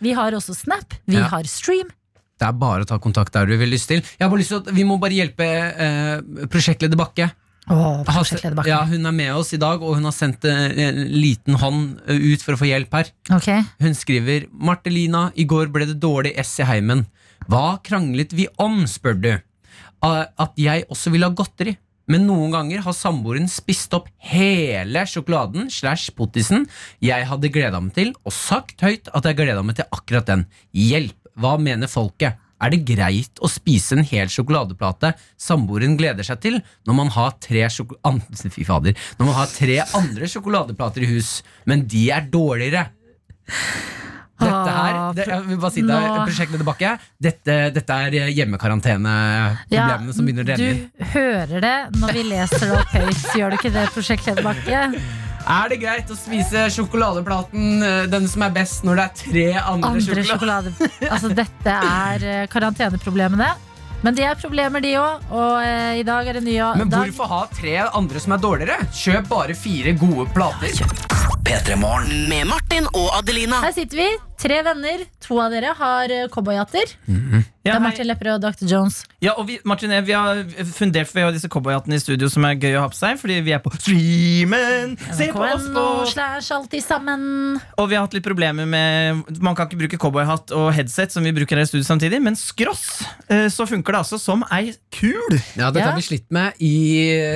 Vi har også Snap. Vi Ja. har Stream. Det er bare å ta kontakt der du vil lyst til. Jeg har bare lyst til at Vi må bare hjelpe eh, prosjektleder Bakke. Har- Ja, hun er med oss i dag, og hun har sendt eh, en liten hånd eh, ut for å få hjelp her. Okay. Hun skriver Martelina, i går ble det dårlig S i heimen. Hva kranglet vi om, spør du? At jeg også vil ha godteri. Men noen ganger har samboeren spist opp hele sjokoladen slash pottisen jeg hadde gleda meg til, og sagt høyt at jeg gleda meg til akkurat den. Hjelp! Hva mener folket? Er det greit å spise en hel sjokoladeplate samboeren gleder seg til, når man har tre, (laughs) fader, når man har tre andre sjokoladeplater i hus, men de er dårligere? Dette her, Ah, det, jeg vil bare si deg, prosjektleder Bakke, dette, dette er hjemmekaranteneproblemene som begynner å renne inn. du hører det når vi leser det opp høyt. Gjør du ikke det, prosjektleder Bakke? Er det greit å spise sjokoladeplaten, eh, den som er best, når det er tre andre, Andre sjokolade. sjokolade. Altså, dette er eh, karanteneproblemene. Men de er problemer, de òg. Og eh, i dag er det ny Men dag. hvorfor ha tre andre som er dårligere? Kjøp bare fire gode plater. P3 Morgen. Med Martin og Adelina. Her sitter vi, tre venner. To av dere har eh, cowboyhatter. Ja, det er. Martin Lepperød og Dr. Jones. Ja, og vi, Martin, vi har fundert for vi har disse cowboyhattene i studio som er gøy å ha på seg, fordi vi er på streamen. Se på oss på slash alltid sammen. Og vi har hatt litt problemer med Man kan ikke bruke cowboyhatt og headset som vi bruker her i studio samtidig, men skross eh, så funker det altså som ei kul. Ja, Dette Ja. har vi slitt med i,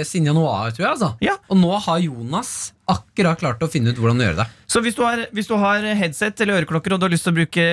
siden januar, tror jeg. Altså. Ja. Og nå har Jonas akkurat klarte å finne ut hvordan å gjøre det. Så hvis du har, hvis du har headset eller øreklokker og du har lyst til å bruke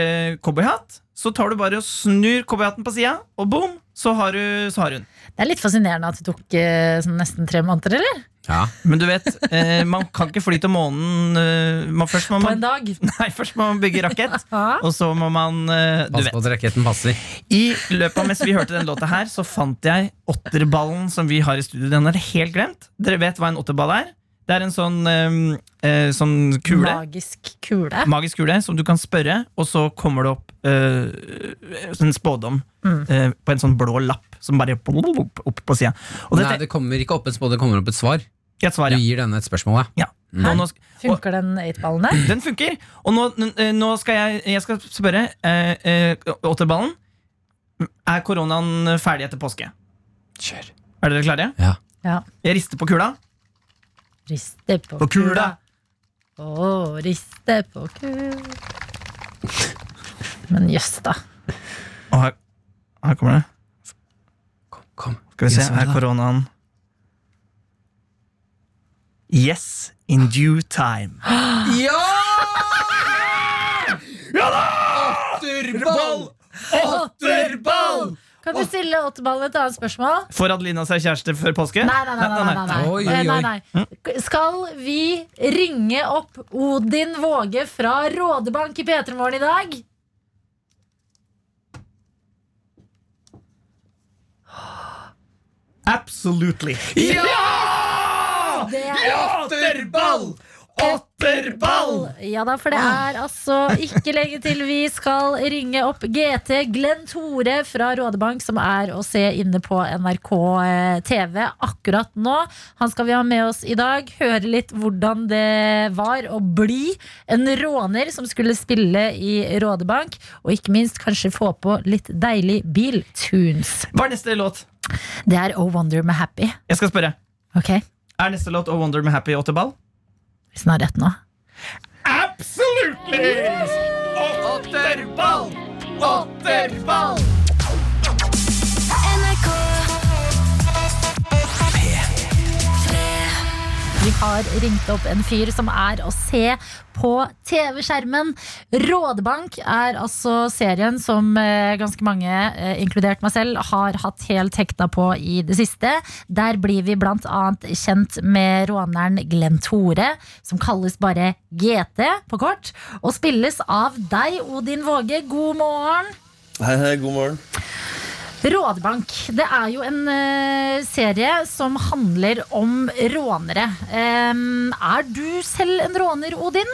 cowboyhatt, så tar du bare og snur cowboyhatten på sida, og boom, så har, du, så har hun. Det er litt fascinerende at det tok eh, sånn nesten tre måneder, eller? Ja. Men du vet, eh, man kan ikke fly til månen eh, man, først, må På en dag. (laughs) nei, først må man bygge rakett, (laughs) og så må man eh, Du Pass vet. på at raketten passer. I løpet av mens vi hørte den låta her, så fant jeg åtterballen som vi har i studio. Den er helt glemt. Dere vet hva en åtterball er? Det er en sånn, eh, eh, sånn kule. Magisk kule. Magisk kule som du kan spørre, og så kommer det opp eh, en spådom Mm. eh, på en sånn blå lapp som bare opp, opp på sida. Og Nei, det kommer ikke opp et spå, det kommer opp et svar. et svar, Du gir denne et spørsmål. Ja. ja. Og nå, og, Funker den eightballen der? den funker! Og nå, eh, nå skal jeg, jeg skal spørre eh, eh, Åtterballen. Er koronaen ferdig etter påske? Kjør. Er dere klare? Ja. Ja. Jeg rister på kula. Riste på, På kula. Å, riste på kula. Men jøss, da. Og her, her kommer det. Kom, kom. Skal vi se, Her er koronaen Yes, in due time. (gasps) Ja! Ja da! Åtterball! Åtterball! Kan du stille åtterballen et annet spørsmål? Får Adelina seg kjæreste før påske? Nei, nei, nei. nei, nei, nei. Oi, oi, oi. nei, nei. Skal vi ringe opp Odin Våge fra Rådebank i P3 Morgen i dag? Absolutely. Ja! Det er Åtterball! Ja da, for det er altså ikke lenge til vi skal ringe opp GT Glenn Tore fra Rådebank, som er å se inne på NRK eh, TV akkurat nå. Han skal vi ha med oss i dag. Høre litt hvordan det var å bli en råner som skulle spille i Rådebank. Og ikke minst kanskje få på litt deilig biltunes. Hva er neste låt? Det er Oh Wonder med Happy. Jeg skal spørre. Ok, Er neste låt Oh Wonder med Happy åtterball? Hvis den har rett nå. Absolutely! Otterball! Åtterball! Har ringt opp en fyr som er å se på TV-skjermen. Rådebank er altså serien som eh, ganske mange, eh, inkludert meg selv, har hatt helt hekta på i det siste. Der blir vi blant annet kjent med råneren Glenn Tore, som kalles bare GT på kort, og spilles av deg, Odin Våge. God morgen! Hei, hei, god morgen. Rådebank. Det er jo en uh, serie som handler om rånere. Um, er du selv en råner, Odin?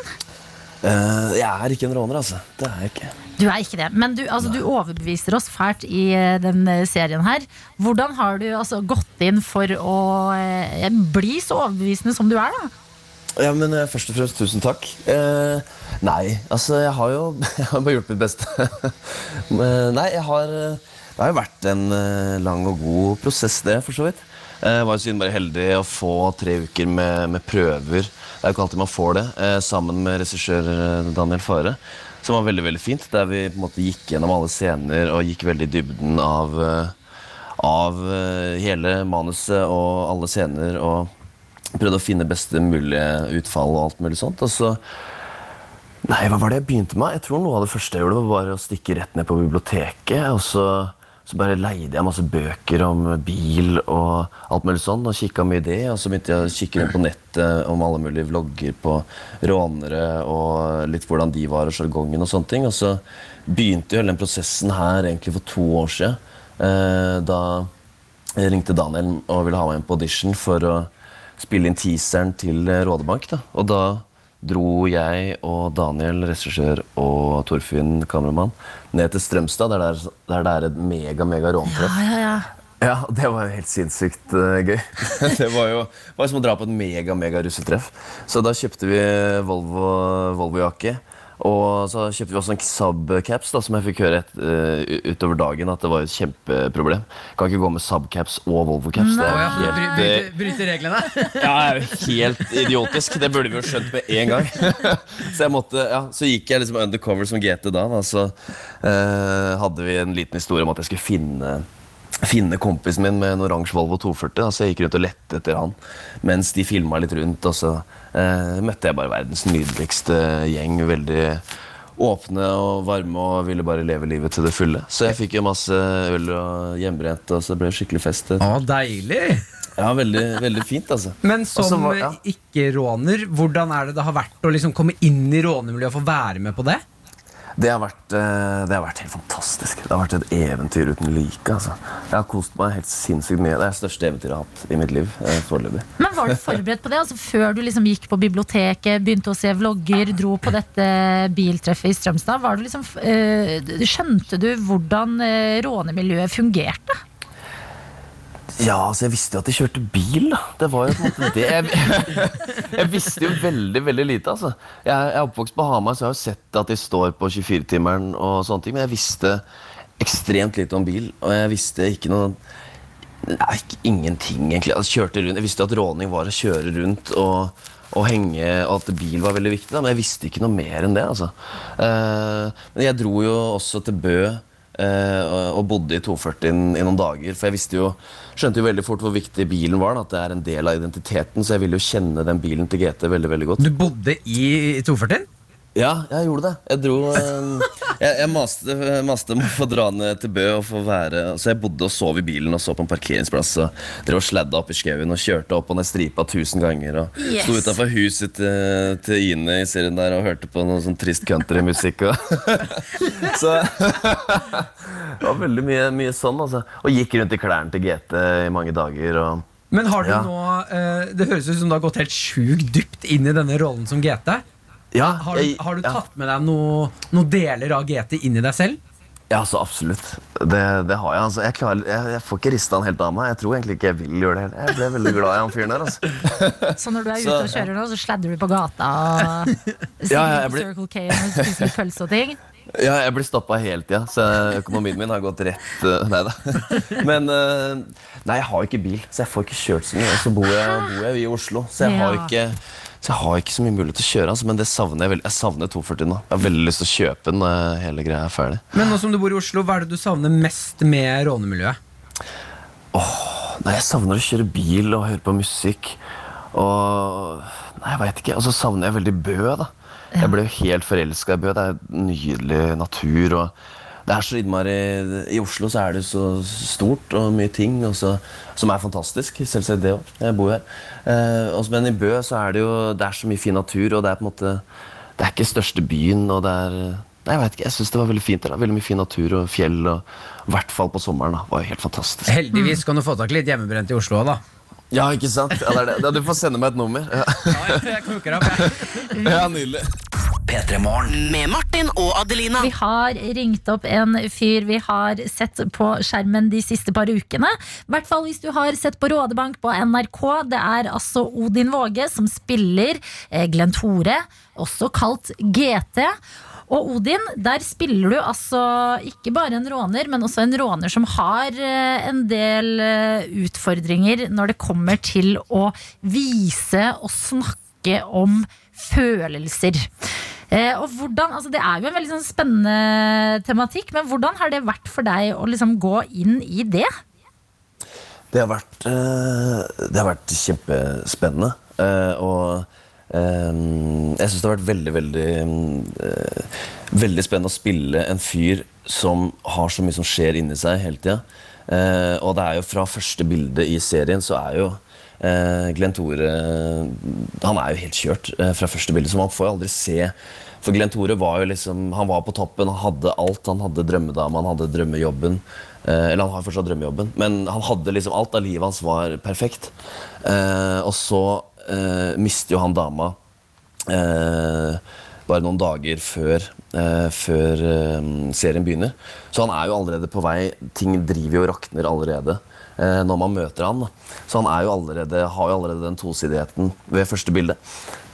Uh, jeg er ikke en råner, altså. Det er jeg ikke. Du er ikke det, men du, altså, du overbeviser oss fælt i uh, den serien her. Hvordan har du altså, gått inn for å bli så overbevisende som du er, da? Ja, men uh, Først og fremst, tusen takk. Uh, nei, altså, jeg har jo (laughs) jeg har bare gjort mitt beste. Men, (laughs) nei, jeg har eh, Det har jo vært en eh, lang og god prosess, det, for så vidt. Eh, Jeg var jo siden bare heldig å få tre uker med, med prøver. Det er jo ikke alltid man får det. eh, Sammen med regissør Daniel Fare. Som var veldig veldig fint. Der vi på en måte gikk gjennom alle scener og gikk veldig i dybden av, av hele manuset og alle scener. og prøvde å finne beste mulige utfall og alt mulig sånt. Og så Nei, hva var det jeg begynte med? Jeg tror noe av det første jeg gjorde, var bare å stikke rett ned på biblioteket. Og så, så bare leide jeg masse bøker om bil og alt mulig sånn, og kikka mye i det. Og så begynte jeg å kikke rundt på nettet om alle mulige vlogger på rånere og litt hvordan de var, og sjargongen og sånne ting. Og så begynte jo hele den prosessen her egentlig for to år siden. Eh, da ringte Daniel og ville ha meg inn på audition for å spille inn teaseren til Rådebank. Da. Og da dro jeg og Daniel, regissør, og Torfinn, kameramann, ned til Strømstad, der det er, der det er et mega, mega råntreff. Ja, ja, ja. Ja, det var jo helt sinnssykt uh, gøy. (laughs) det var jo var som å dra på et mega, mega russetreff. Så da kjøpte vi Volvo, Volvo-jakke. Og så kjøpte vi også en Saab-caps, da, som jeg fikk høre et, uh, utover dagen at det var et kjempeproblem. Kan ikke gå med Saab-caps og Volvo-caps. Det er helt, (laughs) det, Bryte reglene. ja, er jo helt idiotisk. Det burde vi jo skjønt med en gang. (laughs) så, måtte, ja, så gikk jeg liksom undercover som GT da. da så uh, hadde vi en liten historie om at jeg skulle finne Finne kompisen min med en oransje Volvo 240. Da, så jeg gikk rundt og lette etter han mens de filma litt rundt. Og så eh, møtte jeg bare verdens nydeligste gjeng. Veldig åpne og varme og ville bare leve livet til det fulle. Så jeg fikk jo masse øl og hjemmebrent, og så det ble skikkelig fest. Å, deilig! Ja, veldig, veldig fint, altså. Men som ja. ikke-råner, hvordan er det det har vært å liksom komme inn i rånemiljøet og få være med på det? Det har, vært, eh, det har vært helt fantastisk. Det har vært et eventyr uten like. Altså. Jeg har kost meg helt sinnssykt mye. Det er det største eventyret jeg har hatt i mitt liv. forløpig. foreløpig. Men var du forberedt på det? Altså Før du liksom gikk på biblioteket, begynte å se vlogger, dro på dette biltreffet i Strømstad, du liksom, eh, skjønte du hvordan eh, rånemiljøet fungerte? Ja, altså jeg visste jo at de kjørte bil, da. Det var jo på en måte det. Jeg, jeg visste jo veldig veldig lite. altså. Jeg, er oppvokst på Hamar, så jeg har jo sett at de står på 24-timeren og sånne ting, men jeg visste ekstremt lite om bil, og jeg visste ikke noe Nei, ikke, ingenting, egentlig. Jeg, kjørte rundt. jeg visste at råning var å kjøre rundt og, og henge, og at bil var veldig viktig, da, men jeg visste ikke noe mer enn det. altså. Uh, men jeg dro jo også til Bø og- og bodde i 240 i noen dager. For jeg jo, skjønte jo veldig fort hvor viktig bilen var. At det er en del av identiteten. Så jeg ville jo kjenne den bilen til GT veldig veldig godt. Du bodde i 240? Ja, jeg gjorde det. Jeg dro eh, Jeg, jeg maste, maste om å få dra ned til Bø og få være Så jeg bodde og sov i bilen og så på en parkeringsplass og drev og sladda opp i skauen og kjørte opp og ned stripa tusen ganger. Og Yes. sto utafor huset til, til Ine i serien der og hørte på noe sånn trist countrymusikk. Og (laughs) så det var veldig mye, mye sånn, altså. Og gikk rundt i klærne til GT i mange dager. og Men har du Ja. nå eh, Det høres ut som du har gått helt sjukt dypt inn i denne rollen som GT. Ja, Har du, jeg- har du ja. tatt med deg noe- noen deler av GT inn i deg selv? Ja, så absolutt. Det, det har jeg. altså. Jeg, klarer, jeg, jeg får ikke rista han helt av meg. Jeg tror egentlig ikke jeg vil gjøre det heller. Jeg ble veldig glad i han fyren der. altså. (laughs) Så når du er ute og kjører nå, så sladder du på gata og sier Ja, ja, blir- Circle K og spiser pølse og ting? Ja, jeg blir stoppa hele tida, så økonomien min har gått rett uh, Nei da. (laughs) Men uh, Nei, jeg har ikke bil, så jeg får ikke kjørt så mye. Og så bor jeg, bor jeg i Oslo, så jeg har ikke så jeg har ikke så mye mulighet til å kjøre, altså, men det savner jeg veldig. Jeg savner 240 nå. Jeg har veldig lyst til å kjøpe den når hele greia er ferdig. Men nå som du bor i Oslo, hva er det du savner mest med rånemiljøet? Nei, Jeg savner å kjøre bil og høre på musikk. Og Nei, jeg veit ikke. Og så savner jeg veldig Bø, da. Jeg ble helt forelska i Bø. Det er nydelig natur. og det er så innmari, I Oslo så er det så stort og mye ting også, som er fantastisk. Selvsagt det òg. Jeg bor her. Eh, også, men i Bø så er det jo det er så mye fin natur, og det er på en måte Det er ikke største byen, og det er Nei, jeg vet ikke, jeg syns det var veldig fint. der. Veldig mye fin natur og fjell. og I hvert fall på sommeren. da, var jo helt fantastisk. Heldigvis kan du få tak i litt hjemmebrent i Oslo òg, da. Ja, ikke sant? Ja, det er det. Ja, du får sende meg et nummer. Ja, jeg koker opp, jeg. (laughs) ja nydelig. Med Martin og Adelina. Vi har ringt opp en fyr vi har sett på skjermen de siste par ukene. I hvert fall hvis du har sett på Rådebank på NRK. Det er altså Odin Våge som spiller eh, Glenn Tore, også kalt GT. Og Odin, der spiller du altså ikke bare en råner, men også en råner som har eh, en del eh, utfordringer når det kommer til å vise og snakke om følelser. Eh, og hvordan, altså Det er jo en veldig sånn spennende tematikk, men hvordan har det vært for deg å liksom gå inn i det? Det har vært, det har vært kjempespennende. og jeg syns det har vært veldig, veldig eh, Veldig spennende å spille en fyr som har så mye som skjer inni seg hele tida. Eh, og det er jo fra første bilde i serien så er jo eh, Glenn Tore Han er jo helt kjørt fra første bilde, så man får jo aldri se for Glenn Tore var jo liksom, han var på toppen, han hadde alt. Han hadde drømmedama, han hadde drømmejobben. Eller han har fortsatt drømmejobben, men han hadde liksom alt av livet hans var perfekt. Og så mister jo han dama eh, bare noen dager før, eh, før eh, serien begynner. Så han er jo allerede på vei. Ting driver jo og rakner allerede eh, når man møter han. Så han jo allerede, har jo allerede den tosidigheten ved første bilde.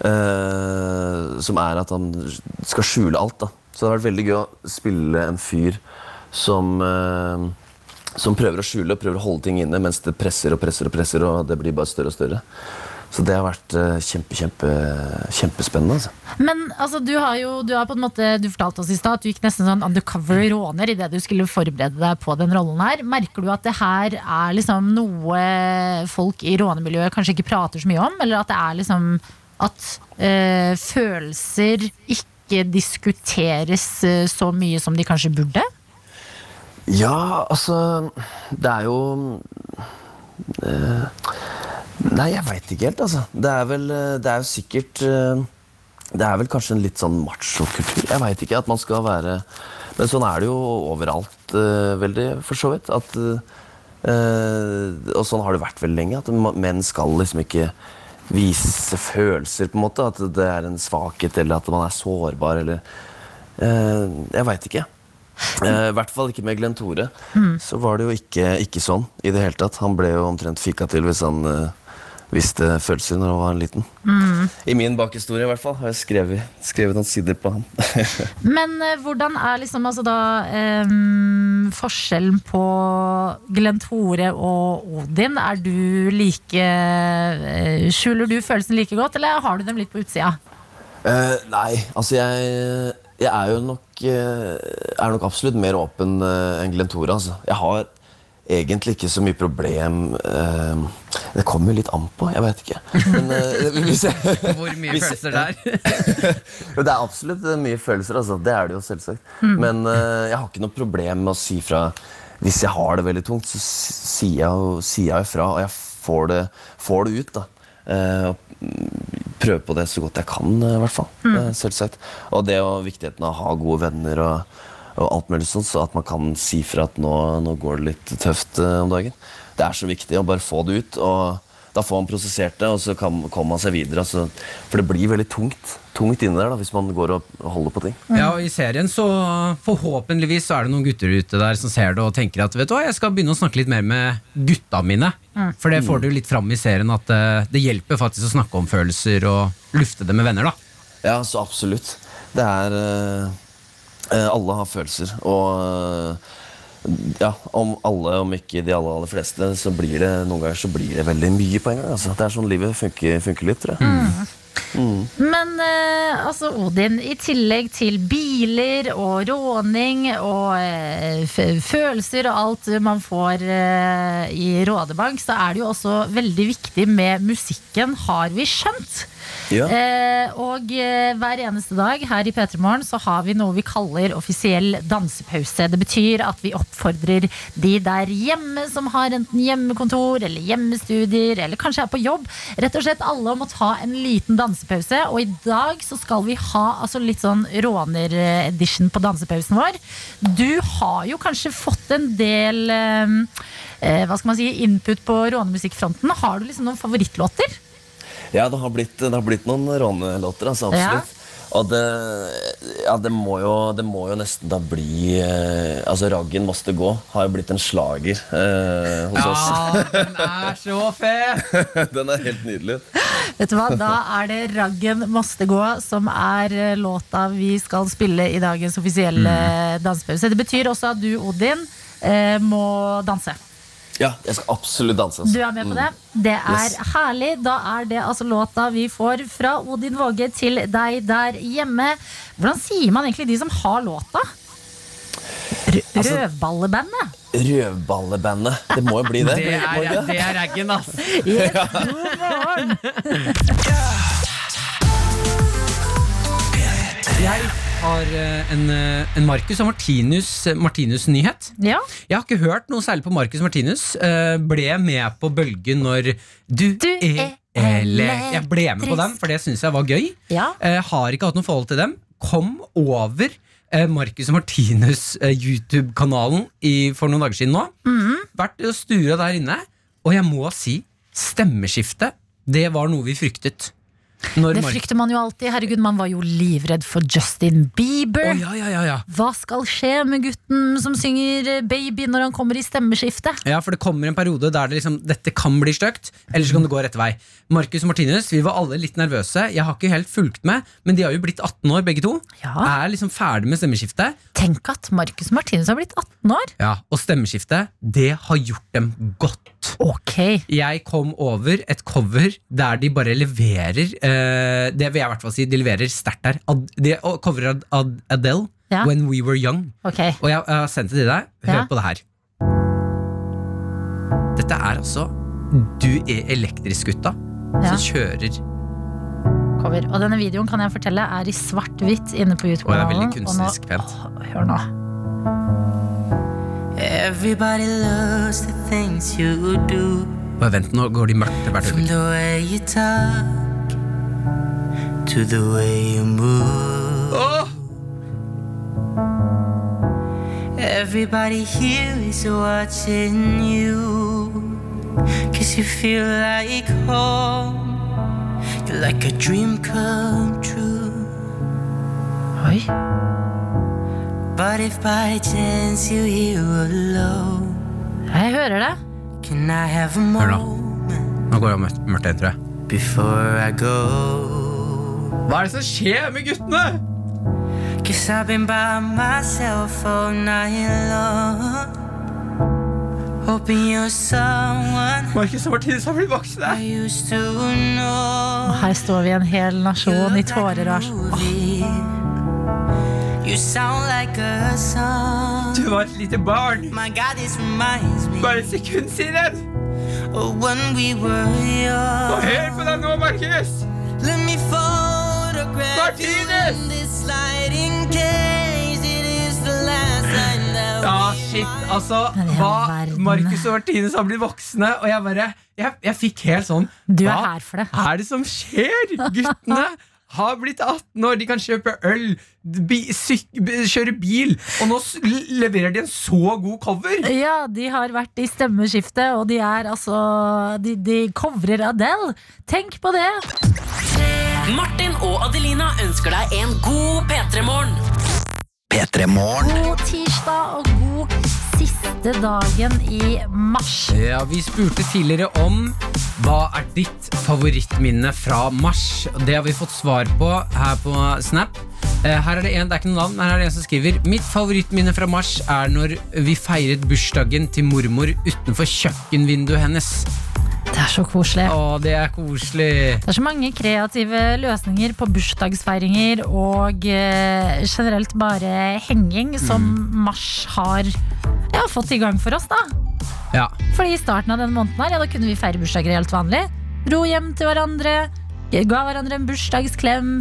Eh, som er at han skal skjule alt. Da. Så det har vært veldig gøy å spille en fyr som eh, som prøver å skjule og prøver å holde ting inne mens det presser og presser og presser, og det blir bare større og større. Så det har vært eh, kjempe, kjempe, kjempespennende. Altså. Men altså, du har jo du har på en måte, du fortalte oss i stad at du gikk nesten sånn undercover råner idet du skulle forberede deg på den rollen her. Merker du at det her er liksom noe folk i rånemiljøet kanskje ikke prater så mye om? Eller at det er liksom at øh, følelser ikke diskuteres eh, så mye som de kanskje burde? Ja, altså Det er jo eh, Nei, jeg veit ikke helt, altså. Det er vel eh, Det er jo sikkert eh, Det er vel kanskje en litt sånn machokultur. Jeg veit ikke at man skal være Men sånn er det jo overalt eh, veldig, for så vidt. At Og sånn har det vært veldig lenge. At menn skal liksom ikke vise følelser, på en måte. At det er en svakhet, eller at man er sårbar, eller Jeg veit ikke. I hvert fall ikke med Glenn Tore. Så var det jo ikke, ikke sånn i det hele tatt. Han ble jo omtrent fika til hvis han visste følelser når han var liten. I min bakhistorie i hvert fall har jeg skrevet, skrevet noen sider på han. (laughs) Men eh, hvordan er liksom altså da em, forskjellen på Glenn Tore og Odin? Er du like eh, Skjuler du følelsen like godt, eller har du dem litt på utsida? Eh, nei, altså jeg, jeg er jo nok eh, Er nok absolutt mer åpen eh, enn Glenn Tore. Altså. Jeg har egentlig ikke så mye problem eh, Det kommer jo litt an på, jeg vet ikke. Men eh, (laughs) hvis jeg, Hvor mye Hvis- følelser det Jo, (laughs) det er absolutt eh, mye følelser, altså. Det er det jo selvsagt. Men eh, jeg har ikke noe problem med å si fra hvis jeg har det veldig tungt. Så sier jeg sier jeg fra, og jeg får det, får det ut. da. Eh, mm, prøve på det så godt jeg kan, i hvert fall. Eh, selvsagt. Og det og viktigheten av å ha gode venner og, og alt mulig sånn, så at man kan si fra at nå, nå går det litt tøft eh, om dagen. Det er så viktig å bare få det ut. og da får man prosessert det, og så kan, kommer man seg videre. Altså, for det blir veldig tungt tungt inni der da, hvis man går og holder på ting. Ja, og I serien så forhåpentligvis så er det noen gutter ute der som ser det og tenker at vet du hva, jeg skal begynne å snakke litt mer med gutta mine. For det får du litt fram i serien at eh, det hjelper faktisk å snakke om følelser og lufte det med venner. da Ja, så absolutt. Det er eh, Alle har følelser, og eh, ja, om alle, om ikke de aller, aller fleste, så blir det noen ganger så blir det veldig mye på en gang. Altså. Det er sånn livet funker, funker litt, tror jeg. Men eh, altså, Odin, i tillegg til biler og råning og eh, følelser og alt man får eh, i Rådebank, så er det jo også veldig viktig med musikken, har vi skjønt. Ja. Eh, og eh, hver eneste dag her i P3 Morgen så har vi noe vi kaller offisiell dansepause. Det betyr at vi oppfordrer de der hjemme som har enten hjemmekontor eller hjemmestudier eller kanskje er på jobb, rett og slett alle om å ta en liten dansepause. Og i dag så skal vi ha altså litt sånn råner-edition på dansepausen vår. Du har jo kanskje fått en del eh, eh, hva skal man si, input på rånemusikkfronten. Har du liksom noen favorittlåter? Ja, det har blitt, det har blitt noen rånelåter, altså, absolutt. Og det, ja, det, må jo, det må jo nesten da bli eh, Altså, 'Raggen måste gå' har jo blitt en slager eh, hos oss. Ja, den er så fet! (laughs) Den er helt nydelig. Vet du hva, Da er det 'Raggen måste gå' som er eh, låta vi skal spille i dagens offisielle dansepause. Det betyr også at du, Odin, eh, må danse. Ja, jeg skal absolutt danse. Altså. Du er med på det? Det er Yes. herlig. Da er det altså låta vi får fra Odin Våge til deg der hjemme. Hvordan sier man egentlig de som har låta? R Altså- røvballebandet? Rødballebandet. Det må jo bli det. (laughs) Det er, ikke det er raggen, ass. (laughs) Yes, god morgen! (laughs) Jeg har eh, en, eh, en Marcus og Martinus, Martinus-nyhet. Ja. Jeg har ikke hørt noe særlig på Marcus Martinus. Eh, Ble med på bølgen når du, Du er eller. Jeg ble med på den, for det syns jeg var gøy. ja. Eh, har ikke hatt noe forhold til dem. Kom over eh, Marcus og Martinus eh, YouTube-kanalen for noen dager siden nå. Vært og stura der inne. Og jeg må si, stemmeskiftet, det var noe vi fryktet. Når Det frykter man jo alltid. Herregud, man var jo livredd for Justin Bieber. Oh, ja, ja, ja, ja. Hva skal skje med gutten som synger eh, Baby når han kommer i stemmeskiftet? Ja, for det kommer en periode der det liksom, dette kan bli stygt, eller så kan det gå rett vei. Marcus og Martinus, vi var alle litt nervøse. Jeg har ikke helt fulgt med, men de har jo blitt 18 år, begge to. Ja. Er liksom ferdig med stemmeskiftet. Tenk at Marcus Martinus har blitt 18 år. Ja, Og stemmeskiftet, det har gjort dem godt. Ok. Jeg kom over et cover der de bare leverer eh, Det vil jeg i hvert fall si, de leverer sterkt der. Ad, de coverer Ad, Ad, Adele, Ja. 'When We Were Young'. Okay. Og jeg, har sendt det til deg. Hør Ja. på det her. Dette er altså Du er elektrisk-gutta Ja. som kjører cover. Og denne videoen kan jeg fortelle er i svart-hvitt inne på YouTube-kanalen. Og det er veldig kunstnerisk pent. Hør nå. Everybody loves the things you do. Bare vent, nå går de mørkt til hvert From øyeblikk. the way you talk to the way you move. Everybody here is watching you. Cause you feel like home. You're like a dream come true. Oi. But if by chance you hear alone, Jeg hører det. can I have a Hør da. Nå går det mørkt igjen, tror jeg. before I go? Hva er det som skjer med guttene? Cause I've been by myself all night long. Hoping you're someone Markus og Martinus har blitt voksne. I used to know. Her står vi en hel nasjon i tårer og er sånn movie. You sound like a song. Du var et lite barn. My God, this reminds me Bare et sekund siden. of when we were young. hør på deg nå, Markus. Let me photograph you Martinez! in this sliding case. It is the last time that Ja, shit, altså hva. Markus og Martinus har blitt voksne, og jeg bare Jeg, jeg fikk helt sånn Du er Hva her for det. er det som skjer? Guttene har blitt 18 år, de kan kjøpe øl, bi, syk, kjøre bil, og nå s- leverer de en så god cover! Ja, de har vært i stemmeskiftet, og de er altså De, de covrer Adele. Tenk på det! Martin og Adelina ønsker deg en god P3-morgen. P3 Morgen. God tirsdag og god siste dagen i mars. Ja, Vi spurte tidligere om hva er ditt favorittminne fra mars. Det har vi fått svar på her på Snap. Eh, Her er Det en, det er ikke noe navn, men her er det en som skriver Mitt favorittminne fra mars er når vi feiret bursdagen til mormor utenfor kjøkkenvinduet hennes. Det er så koselig. Å, det er koselig. Det er så mange kreative løsninger på bursdagsfeiringer og eh, generelt bare henging som mars har ja, fått i gang for oss, da. Ja. Fordi i starten av denne måneden her, ja, da kunne vi feire bursdager helt vanlig. Ro hjem til hverandre, ga hverandre en bursdagsklem,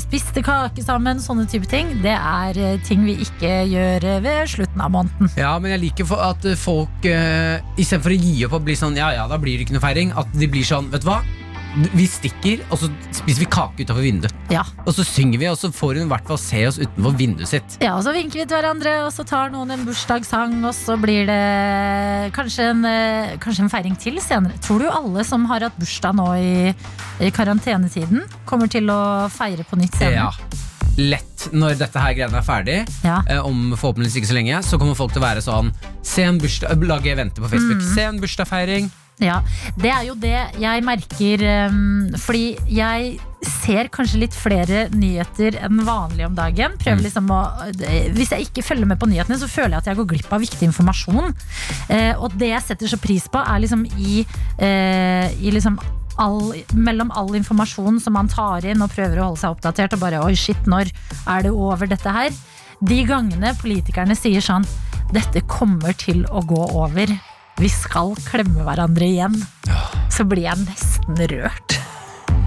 spiste kake sammen, sånne type ting. Det er eh, ting vi ikke gjør eh, ved slutten av måneden. Ja, men jeg liker at folk uh, Istedenfor å gi opp og bli sånn Ja, ja, da blir det ikke noe feiring. At de blir sånn, vet du hva? Vi stikker, og så spiser vi kake utenfor vinduet. Ja. Og så synger vi, og så får hun i hvert fall se oss utenfor vinduet sitt. Ja, og Så vinker vi til hverandre, og så tar noen en bursdagssang, og så blir det kanskje en, eh, kanskje en feiring til senere. Tror du alle som har hatt bursdag nå i, i karantenetiden, kommer til å feire på nytt senere? Ja. Lett når dette her greiene er ferdig, Ja. eh, om forhåpentligvis ikke så lenge, så kommer folk til å være sånn Se en bursdag Lage eventer på Facebook. Mm. Se en bursdagsfeiring. Ja, Det er jo det jeg merker, um, fordi jeg ser kanskje litt flere nyheter enn vanlig om dagen. Prøver liksom å, eh, hvis jeg ikke følger med på nyhetene, så føler jeg at jeg går glipp av viktig informasjon. Eh, og det jeg setter så pris på, er liksom i, eh, i liksom all, mellom all informasjon som man tar inn og prøver å holde seg oppdatert, og bare oi, shit, når er det over dette her? De gangene politikerne sier sånn dette kommer til å gå over. Vi skal klemme hverandre igjen. Så blir jeg nesten rørt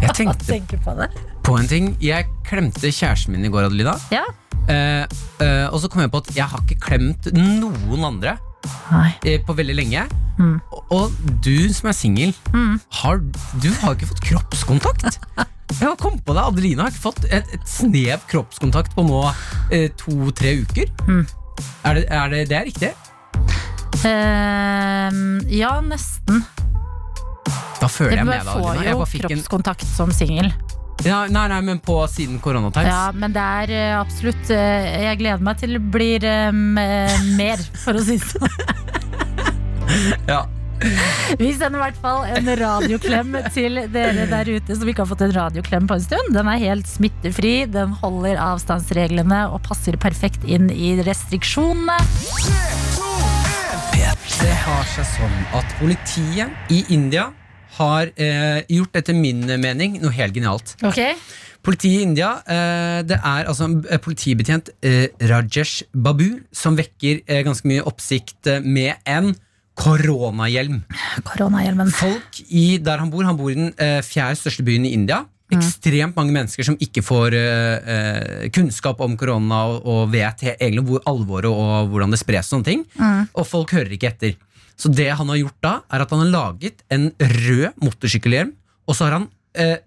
Jeg tenkte på det. på en ting. Jeg klemte kjæresten min i går, Adelina. Ja. Eh, eh, og så kom jeg på at jeg har ikke klemt noen andre eh, på veldig lenge. Mm. Og, og du som er singel, mm. du har ikke fått kroppskontakt. Jeg har kommet på det, Adelina har ikke fått et, et snev kroppskontakt på nå eh, to-tre uker. Mm. Er, det, er det, det er riktig? Ehm, ja, nesten. Da føler Jeg jeg med deg, får Adelina. Jeg jo bare fikk en, kroppskontakt som singel. ja, nei, nei, men på siden koronatimes. Ja, men det er eh, absolutt eh, Jeg gleder meg til det blir eh, mer, for å si det sånn. (laughs) Ja. Vi sender i hvert fall en radioklem til dere der ute som ikke har fått en radioklem på en stund. Den er helt smittefri, den holder avstandsreglene og passer perfekt inn i restriksjonene. Det har seg sånn at politiet i India har eh, gjort, etter min mening, noe helt genialt. Ok? Politiet i India, eh, det er altså en eh, politibetjent, eh, Rajesh Babu, som vekker eh, ganske mye oppsikt eh, med en koronahjelm. Koronahjelmen. Folk i, der han bor, han bor i den fjerde største byen i India. Ekstremt mange mennesker som ikke får eh, kunnskap om korona og, og vet egentlig hvor alvoret og hvordan det spres sånne ting. Og folk hører ikke etter. Så det han har gjort da, er at han har laget en rød motorsykkelhjelm, og så har han uh,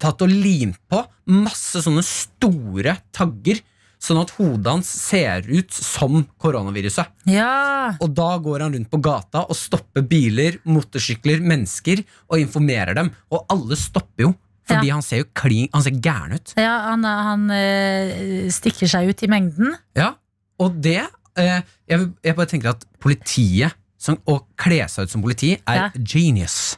tatt og limt på masse sånne store tagger, sånn at hodet hans ser ut som koronaviruset. Ja. Og da går han rundt på gata og stopper biler, motorsykler, mennesker og informerer dem. Og alle stopper jo, fordi Ja. han ser jo klin, han ser gæren ut. ja han, han øh, stikker seg ut i mengden. Ja, og det øh, jeg, jeg bare tenker at politiet, som, å kle seg ut som politi, er Ja. genius.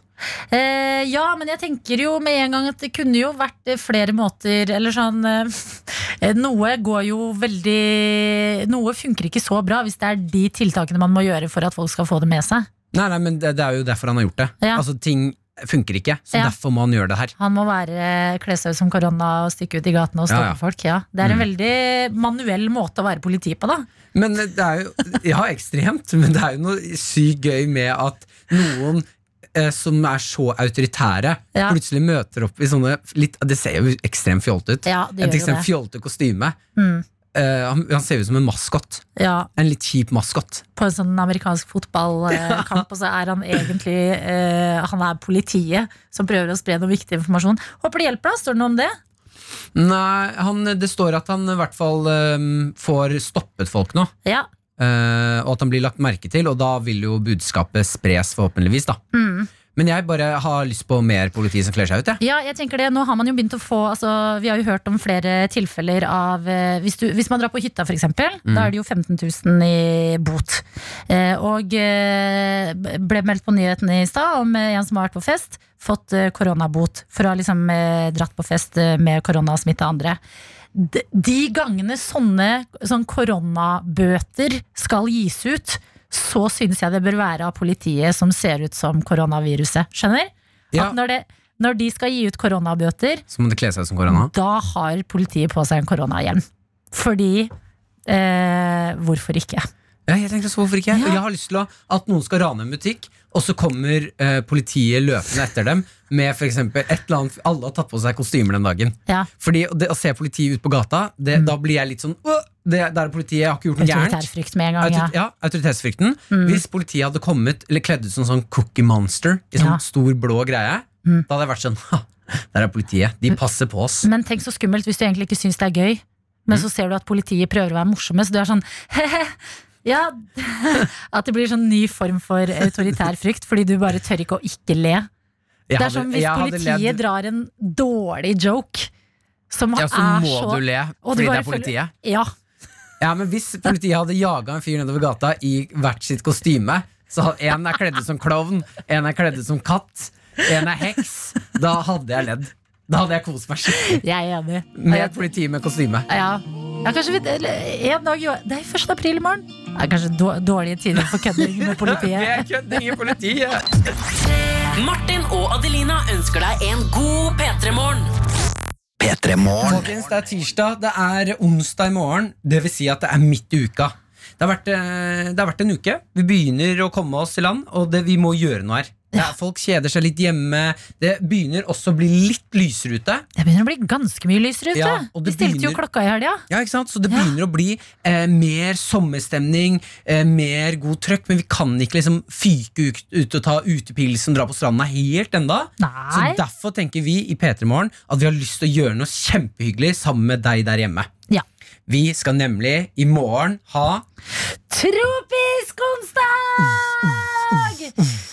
Eh, ja, men jeg tenker jo med en gang at det kunne jo vært eh, flere måter Eller sånn eh, Noe går jo veldig Noe funker ikke så bra hvis det er de tiltakene man må gjøre for at folk skal få det med seg. Nei, nei, men det, det er jo derfor han har gjort det. Ja. Altså, ting funker ikke, så Ja. derfor må han gjøre det her. Han må være kle seg ut som korona og stikke ut i gatene og stoppe ja. folk. Ja. Det er en Mm. veldig manuell måte å være politi på, da. Men det er jo Ja, ekstremt, (laughs) men det er jo noe sykt gøy med at noen eh, som er så autoritære, Ja. plutselig møter opp i sånne litt, Det ser jo ekstremt fjollete ut. Ja, det Et gjør Et ekstremt fjollete kostyme. Mm. Eh, han, han ser ut som en maskot. Ja, En litt kjip maskot. på en sånn amerikansk fotballkamp, og så er han egentlig uh, Han er politiet som prøver å spre noe viktig informasjon. Håper det hjelper, da. Står det noe om det? Nei, han, det står at han i hvert fall um, får stoppet folk nå. Ja. Uh, og at han blir lagt merke til, og da vil jo budskapet spres, forhåpentligvis. da Mm. Men jeg bare har lyst på mer politi som kler seg ut. Ja. Ja, jeg tenker det. Nå har man jo begynt å få altså, Vi har jo hørt om flere tilfeller av eh, hvis, du, hvis man drar på hytta, f.eks., Mm. da er det jo 15 000 i bot. Eh, og eh, ble meldt på nyhetene i stad om eh, en som har vært på fest, fått eh, koronabot for å ha liksom dratt på fest med koronasmitte andre. De, de gangene sånne sånn koronabøter skal gis ut, så synes jeg det bør være av politiet som ser ut som koronaviruset. Skjønner? Ja. At når, det, når de skal gi ut koronabøter, Så må det kle seg ut som korona. da har politiet på seg en koronahjelm. Fordi eh, Hvorfor ikke? Ja, jeg tenkte så hvorfor ikke Jeg har lyst til å, at noen skal rane en butikk, og så kommer eh, politiet løpende etter dem med f.eks. et eller annet Alle har tatt på seg kostymer den dagen. Ja. Fordi det, Å se politiet ut på gata, det, da blir jeg litt sånn «Åh, det, Der er politiet, jeg har ikke gjort noe gærent. Autoritærfrykt med en gang. Autor- ja, autoritetsfrykten. Mm. Hvis politiet hadde kommet eller kledd ut som sånn Cookie Monster i sånn Ja. stor blå greie, Mm. da hadde jeg vært sånn Ha, der er politiet. De passer på oss. Men tenk så skummelt hvis du egentlig ikke syns det er gøy, men så ser du at politiet prøver å være morsomme, så du er sånn he-he. Ja, (laughs) At det blir sånn ny form for autoritær frykt, fordi du bare tør ikke å ikke le. Det er hadde- som hvis politiet ledd- drar en dårlig joke, som Ja, så må så du le fordi du det er politiet. føler- Ja. Ja, men Hvis politiet hadde jaga en fyr nedover gata i hvert sitt kostyme Så En er kledd ut som klovn, en er kledd ut som katt, en er heks. Da hadde jeg ledd. Da hadde jeg kost meg skikkelig. Jeg er enig. Med et politi med kostyme. Ja, ja kanskje vi, en dag Det er 1. april i morgen. Det er kanskje dårlige tider for kødding med (laughs) politiet. det er kødding i politiet! (laughs) Martin og Adelina ønsker deg en god P3-morgen. P3 Morgen. Folkens, det er tirsdag, det er onsdag i morgen. Det vil si at det er midt i uka. Det har vært, eh, det har vært en uke. Vi begynner å komme oss i land, og det, vi må gjøre noe her. Ja, folk kjeder seg litt hjemme. Det begynner også å bli litt lysere ute. Det begynner å bli ganske mye lysere ute. Ja, Vi stilte stilte jo klokka i helga. Ja, ikke sant? Så det begynner å bli eh, mer sommerstemning, eh, mer god trøkk, men vi kan ikke liksom fyke ut, ut og ta utepilsen, dra på stranda helt enda. Så derfor tenker vi i P3 Morgen at vi har lyst til å gjøre noe kjempehyggelig sammen med deg der hjemme. Ja. Vi skal nemlig i morgen ha Tropisk onsdag!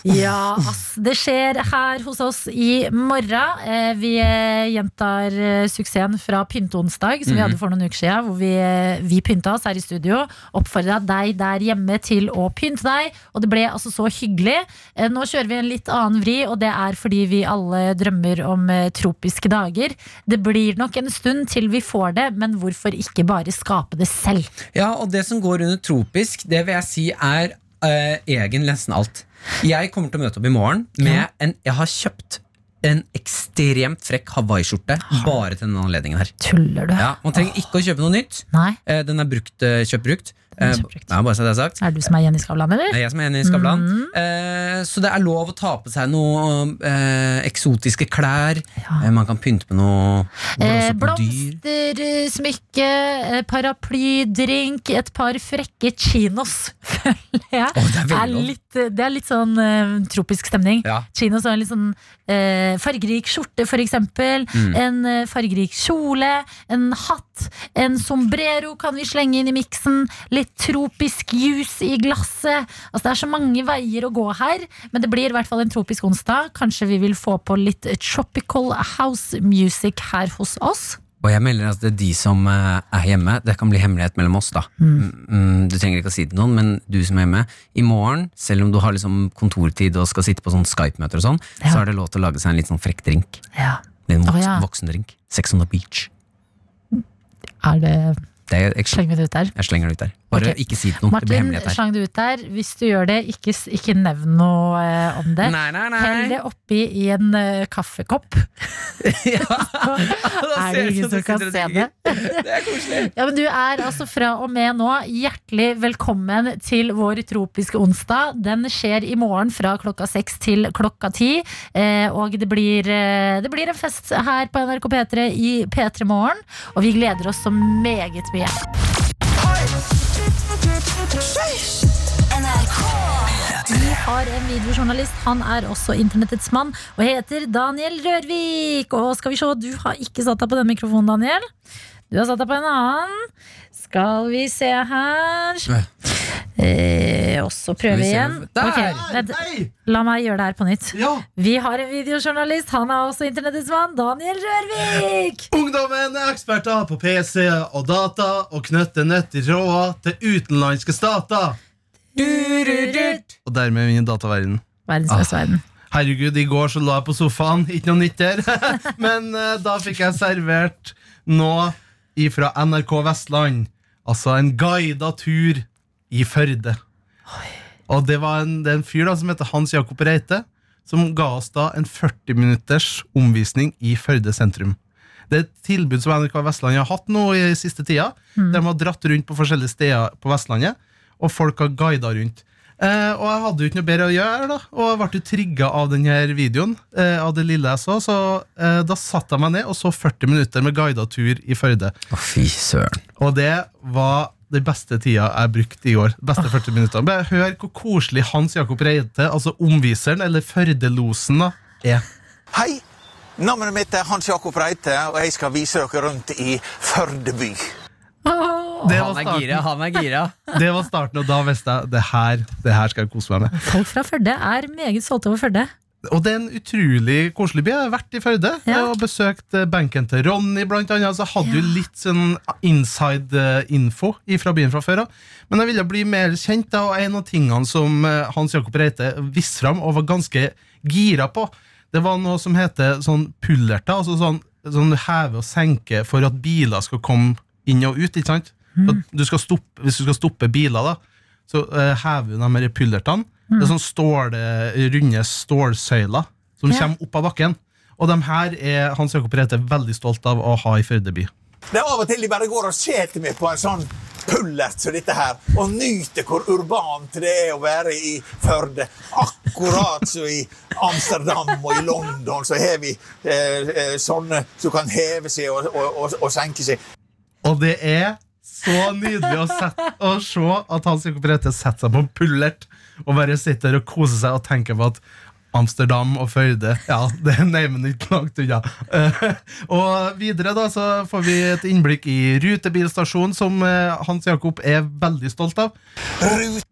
Ja, ass. Det skjer her hos oss i morgen. Eh, Vi eh, gjentar eh, suksessen fra Pynteonsdag, som vi hadde for noen uker siden. Hvor vi, vi pynta oss her i studio. Oppfordra deg der hjemme til å pynte deg. Og det ble altså så hyggelig. Nå kjører vi en litt annen vri, og det er fordi vi alle drømmer om tropiske dager. Det blir nok en stund til vi får det, men hvorfor ikke bare skape det selv? Ja, og det som går under tropisk, det vil jeg si er eh, egentlig nesten alt. Jeg kommer til å møte opp i morgen med en Jeg har kjøpt en ekstremt frekk hawaiiskjorte bare til denne anledningen her. Tuller du? Ja, Man trenger ikke å kjøpe noe nytt. Nei. Eh, Den er brukt, eh, kjøpt brukt. Eh, Kjemperiktig. ja, bare så det er sagt. Er det du som er Jenny Skavlan, eller? Det er jeg som er Jenny Skavlan. Mm. Eh, så det er lov å ta på seg noe eh, eksotiske klær. Eh, man kan pynte med noe Blomster, smykke, paraply, drink, eh, et par frekke chinos, (laughs) føler jeg. Oh, det er lov. litt, det er litt sånn eh, tropisk stemning. Ja. Chinos og en litt sånn eh, fargerik skjorte, for eksempel. Mm. En eh, fargerik kjole, en hatt, en sombrero kan vi slenge inn i miksen. Litt tropisk juice i glasset. Altså, det er så mange veier å gå her, men det blir i hvert fall en tropisk onsdag. Kanskje vi vil få på litt tropical house music her hos oss. Og jeg melder at det er de som eh, er hjemme, det kan bli hemmelighet mellom oss, da. Mm. Mm, du trenger ikke å si det til noen, men du som er hjemme, i morgen, selv om du har liksom kontortid og skal sitte på sånn Skype-møter og sånn, Ja. så er det lov til å lage seg en litt sånn frekk drink. Ja. En voksen, oh, ja. voksendrink. Sex on the beach. Er det Det jeg, jeg, Slenger vi det ut der? jeg slenger det ut der. Bare okay. ikke si det blir Martin, hemmelighet her. slang det ut der. Hvis du gjør det, ikke, ikke nevn noe eh, om det. Nei, nei, nei. Hell det oppi i en uh, kaffekopp. (laughs) (laughs) er det ingen som kan se det? (laughs) Det er koselig. Ja, men Du er altså fra og med nå hjertelig velkommen til vår tropiske onsdag. Den skjer i morgen fra klokka seks til klokka ti. Eh, og det blir, eh, det blir en fest her på NRK P3 i P3 Morgen. Og vi gleder oss så meget mye. Vi har en videojournalist. Han er også internettets mann og heter Daniel Rørvik. Og skal vi se, du har ikke satt deg på den mikrofonen, Daniel. Du har satt deg på en annen. Skal vi se her eh, Og så prøve vi igjen. Der! Okay, Nei! La meg gjøre det her på nytt. Vi har en videojournalist. Han er også internettets mann. Daniel Rørvik. (laughs) Ungdommen er eksperter på PC og data og knytter nøtt i råda til utenlandske stater. Og dermed min dataverden. Verdens Ah. Herregud, i går så lå jeg på sofaen. Ikke noe nytt der. (laughs) Men uh, da fikk jeg servert noe fra NRK Vestland. Altså en guida tur i Førde. Og det var en, det er en fyr da som heter Hans Jakob Reite, som ga oss da en 40 minutters omvisning i Førde sentrum. Det er et tilbud som NRK Vestlandet har hatt nå i siste tida. Mm. De har dratt rundt på forskjellige steder på Vestlandet, og folk har guida rundt. Eh, og jeg hadde jo ikke noe bedre å gjøre, da og jeg ble jo trigga av denne videoen. Eh, av det lille jeg så Så eh, da satte jeg meg ned og så 40 minutter med guida tur i Førde. Å, fy søren. Og det var den beste tida jeg brukte i år. Beste 40 minutter Bare Hør hvor koselig Hans Jakob Reite, altså omviseren, eller Førdelosen, da, er. Hei, navnet mitt er Hans Jakob Reite, og jeg skal vise dere rundt i Førde by. Det var Han er gira, han er gira. Det var starten, og da visste jeg det her, det her skal jeg kose meg med. Folk fra Førde er meget stolte over Førde. Og det er en utrolig koselig by. Jeg har vært i Førde Ja. og besøkt eh, benken til Ronny, blant annet. Så jeg hadde jo litt sånn inside eh, info fra byen fra før av. Men jeg ville bli mer kjent, da, og en av tingene som eh, Hans Jakob Reite viste fram og var ganske gira på, det var noe som heter sånn pullerter. Altså sånn, sånn heve og senke for at biler skal komme inn og ut. ikke sant? Så Du skal stoppe, hvis du skal stoppe biler, da, så uh, hever du dem med pullertene. Det er sånn stål, runde stålsøyler som Ja. kommer opp av bakken. Og de her er Hans Jakob Reite veldig stolt av å ha i Førde by. Det er av og til de bare går og setter meg på en sånn pullert som dette her, og nyter hvor urbant det er å være i Førde. Akkurat som i Amsterdam og i London så har vi eh, eh, sånne som kan heve seg og, og, og, og senke seg. Og det er så nydelig å, sette, å se at Hans Jakob setter seg på en pullert og bare sitter og koser seg og tenker på at Amsterdam og Føyde Ja, det er neimen ikke langt unna. Ja. og videre da så får vi et innblikk i rutebilstasjonen, som eh, Hans Jakob er veldig stolt av. Rute.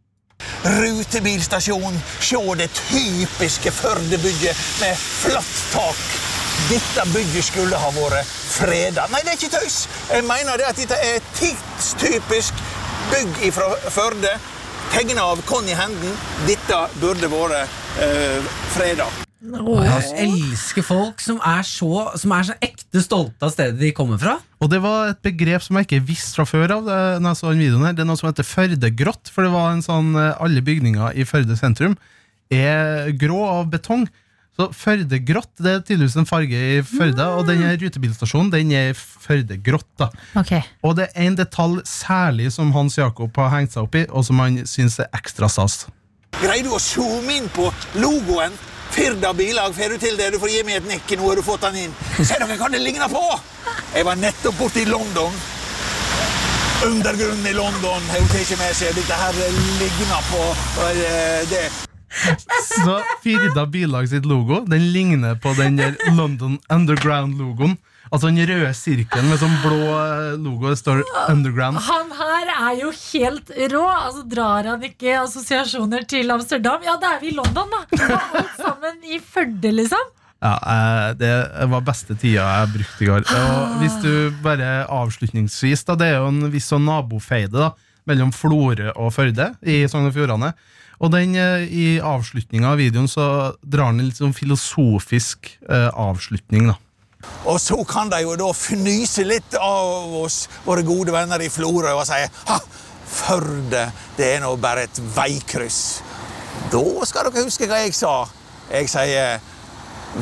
Rutebilstasjon, se det typiske Førdebygget med flatt tak. Dette bygget skulle ha vært freda. Nei, det er ikke tøys. Jeg mener det at dette er tidstypisk bygg fra Førde. Tegna av Conny Henden. Dette burde vært eh, freda. Jeg elsker folk som er, så, som er så ekte stolte av stedet de kommer fra. Og det var et begrep som jeg ikke visste fra før av. Det, når jeg så den videoen her Det er noe som heter Førdegrått. For det var en sånn eh, Alle bygninger i Førde sentrum er grå av betong. Så Førde grått det er tydeligvis en farge i Førde, og den her rutebilstasjonen den er Førde grått. da Ok. Og det er en detalj særlig som Hans Jakob har hengt seg opp i, og som han syns er ekstra stas. Greier du å zoome inn på logoen? Firda bilag, får du til det? Du får gi meg et nikk. Nå har du fått den inn. Se dere hva det ligner på! Jeg var nettopp borte i London. Undergrunnen i London har ikke tatt med seg. Dette her ligner på det. Så Firda Bilag sitt logo Den ligner på den der London Underground-logoen. Altså den røde sirkelen med sånn blå eh, logo. Det står Underground. Han her er jo helt rå. Altså Drar han ikke assosiasjoner til Amsterdam? Ja, da er vi i London, da. Alt sammen i Førde, liksom. Ja, eh, Det var beste tida jeg brukte i går. Og hvis du bare avslutningsvis da, Det er jo en viss sånn nabofeide da mellom Florø og Førde i Sogn og Fjordane. Og den eh, i avslutninga av videoen så drar han en litt sånn filosofisk eh, avslutning. da Og så kan de jo da fnyse litt av oss, våre gode venner i Florø, og si ha, Førde, det er nå bare et veikryss. Da skal dere huske hva jeg sa. Jeg sier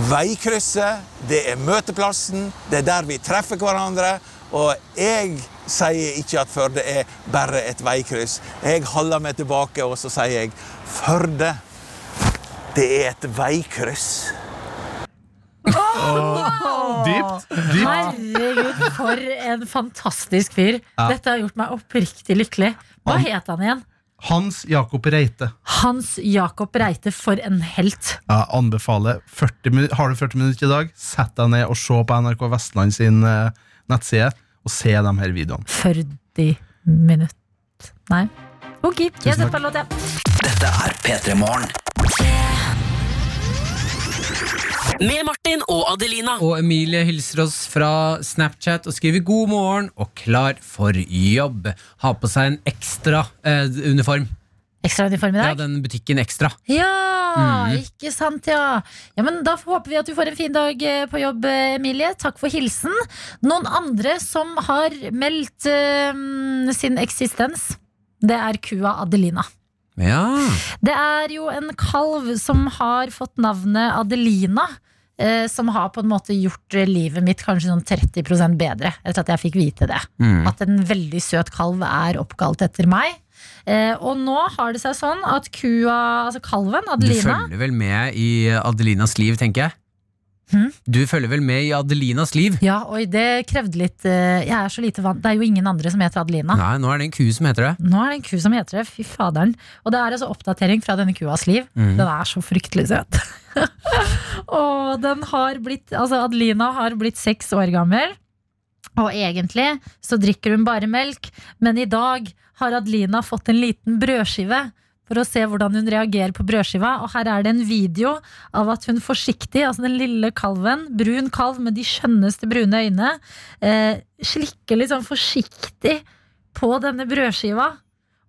veikrysset, det er møteplassen, det er der vi treffer hverandre. Og jeg sier ikke at Førde er bare et veikryss. Jeg holder meg tilbake, og så sier jeg Førde, det er et veikryss. Dypt, dypt. Herregud, for en fantastisk fyr. Ja. Dette har gjort meg oppriktig lykkelig. Hva Han- het han igjen? Hans Jakob Reite. Hans Jakob Reite, for en helt. Jeg anbefaler 40 Har du 40 minutter i dag, sett deg ned og se på NRK Vestland sin eh, nettside og se de her videoene. 40 minutter Nei. Ok, jeg setter på låt, jeg. Dette er P3 Morgen. Med Martin og Adelina. Og Emilie hilser oss fra Snapchat og skriver god morgen og klar for jobb. Ha på seg en ekstra eh, uniform. Ekstra uniform i Ja, den butikken Ekstra. Ja, Mm. ikke sant, ja. ja. Men Da håper vi at du får en fin dag eh, på jobb, eh, Emilie. Takk for hilsen. Noen andre som har meldt uh, sin eksistens, det er kua Adelina. Ja. Det er jo en kalv som har fått navnet Adelina. eh, Som har på en måte gjort livet mitt kanskje sånn 30% bedre, etter at jeg fikk vite det. Mm. At en veldig søt kalv er oppkalt etter meg. Eh, og nå har det seg sånn at kua, altså kalven, Adelina Du følger vel med i Adelinas liv, tenker jeg? Hmm? Du følger vel med i Adelinas liv? Ja, oi, det krevde litt eh, Jeg er så lite vant Det er jo ingen andre som heter Adelina. Nei, nå er det en ku som heter det. Nå er det en ku som heter det. Fy faderen. Og det er altså oppdatering fra denne kuas liv. Mm. Den er så fryktelig søt. (laughs) og den har blitt Altså, Adelina har blitt seks år gammel. Og egentlig så drikker hun bare melk, men i dag har Adelina fått en liten brødskive. For å se hvordan hun reagerer på brødskiva. Og her er det en video av at hun forsiktig, altså den lille kalven, brun kalv med de skjønneste brune øyne, eh, slikker litt sånn forsiktig på denne brødskiva.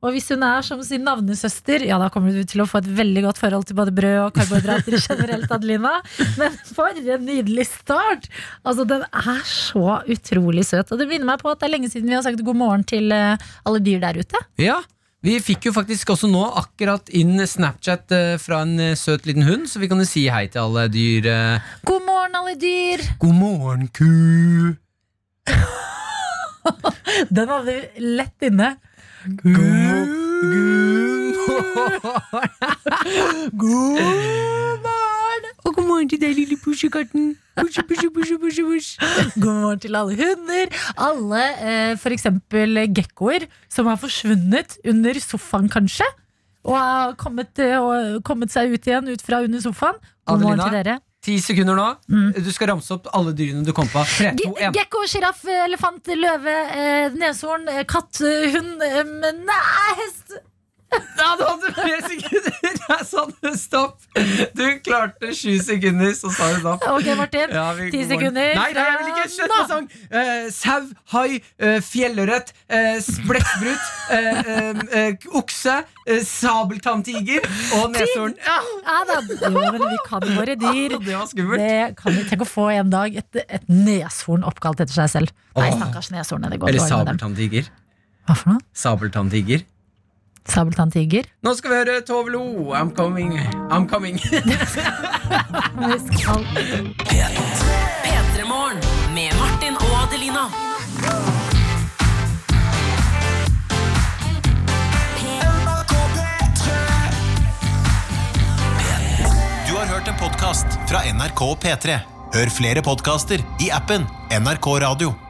Og hvis hun er som sin navnesøster, ja da kommer du til å få et veldig godt forhold til både brød og karbohydrater generelt, Adelina. Men for en nydelig start! Altså, den er så utrolig søt. Og det minner meg på at det er lenge siden vi har sagt god morgen til eh, alle dyr der ute. Ja, vi fikk jo faktisk også nå akkurat inn Snapchat eh, fra en eh, søt liten hund, så vi kan jo si hei til alle dyr. God morgen, alle dyr! God morgen, ku! (laughs) Den hadde vi lett inne. God morgen! Og (laughs) god morgen til deg, lille pusjekatten. God morgen til alle hunder. Alle eh, eksempel gekkoer som har forsvunnet under sofaen, kanskje. Og har kommet, eh, og kommet seg ut igjen ut fra under sofaen. God morgen til dere. Ti sekunder nå. Du skal ramse opp alle dyrene du kom på. Tre, to, Ge- en. Gekko, sjiraff, elefant, løve, eh, neshorn, eh, katt, hund eh, Nei, hest! Ja, du hadde flere sekunder! Jeg sa stopp. Du klarte sju sekunder, så sa du stopp. Ok, Martin. Ja, vi- Ti sekunder Nei, nei, jeg vil ikke skjønne slutte sang. Eh, sau, hai, uh, fjellørret, uh, uh, eh, okse, uh, sabeltanntiger og neshorn. Ja. Ja da, jo, men vi kan våre dyr. (laughs) Det var skummelt. Det kan vi Tenk å få en dag et, et neshorn oppkalt etter seg selv. Nei, stakkars neshornet. Eller sabeltanntiger. Hva for noe? Sabeltanntiger. Sabeltann tiger. Nå skal vi høre Tove Lo. I'm coming. I'm coming. P3 Morgen med Martin og Adelina. Du har hørt en podkast fra NRK P3. Hør flere podkaster i appen NRK Radio.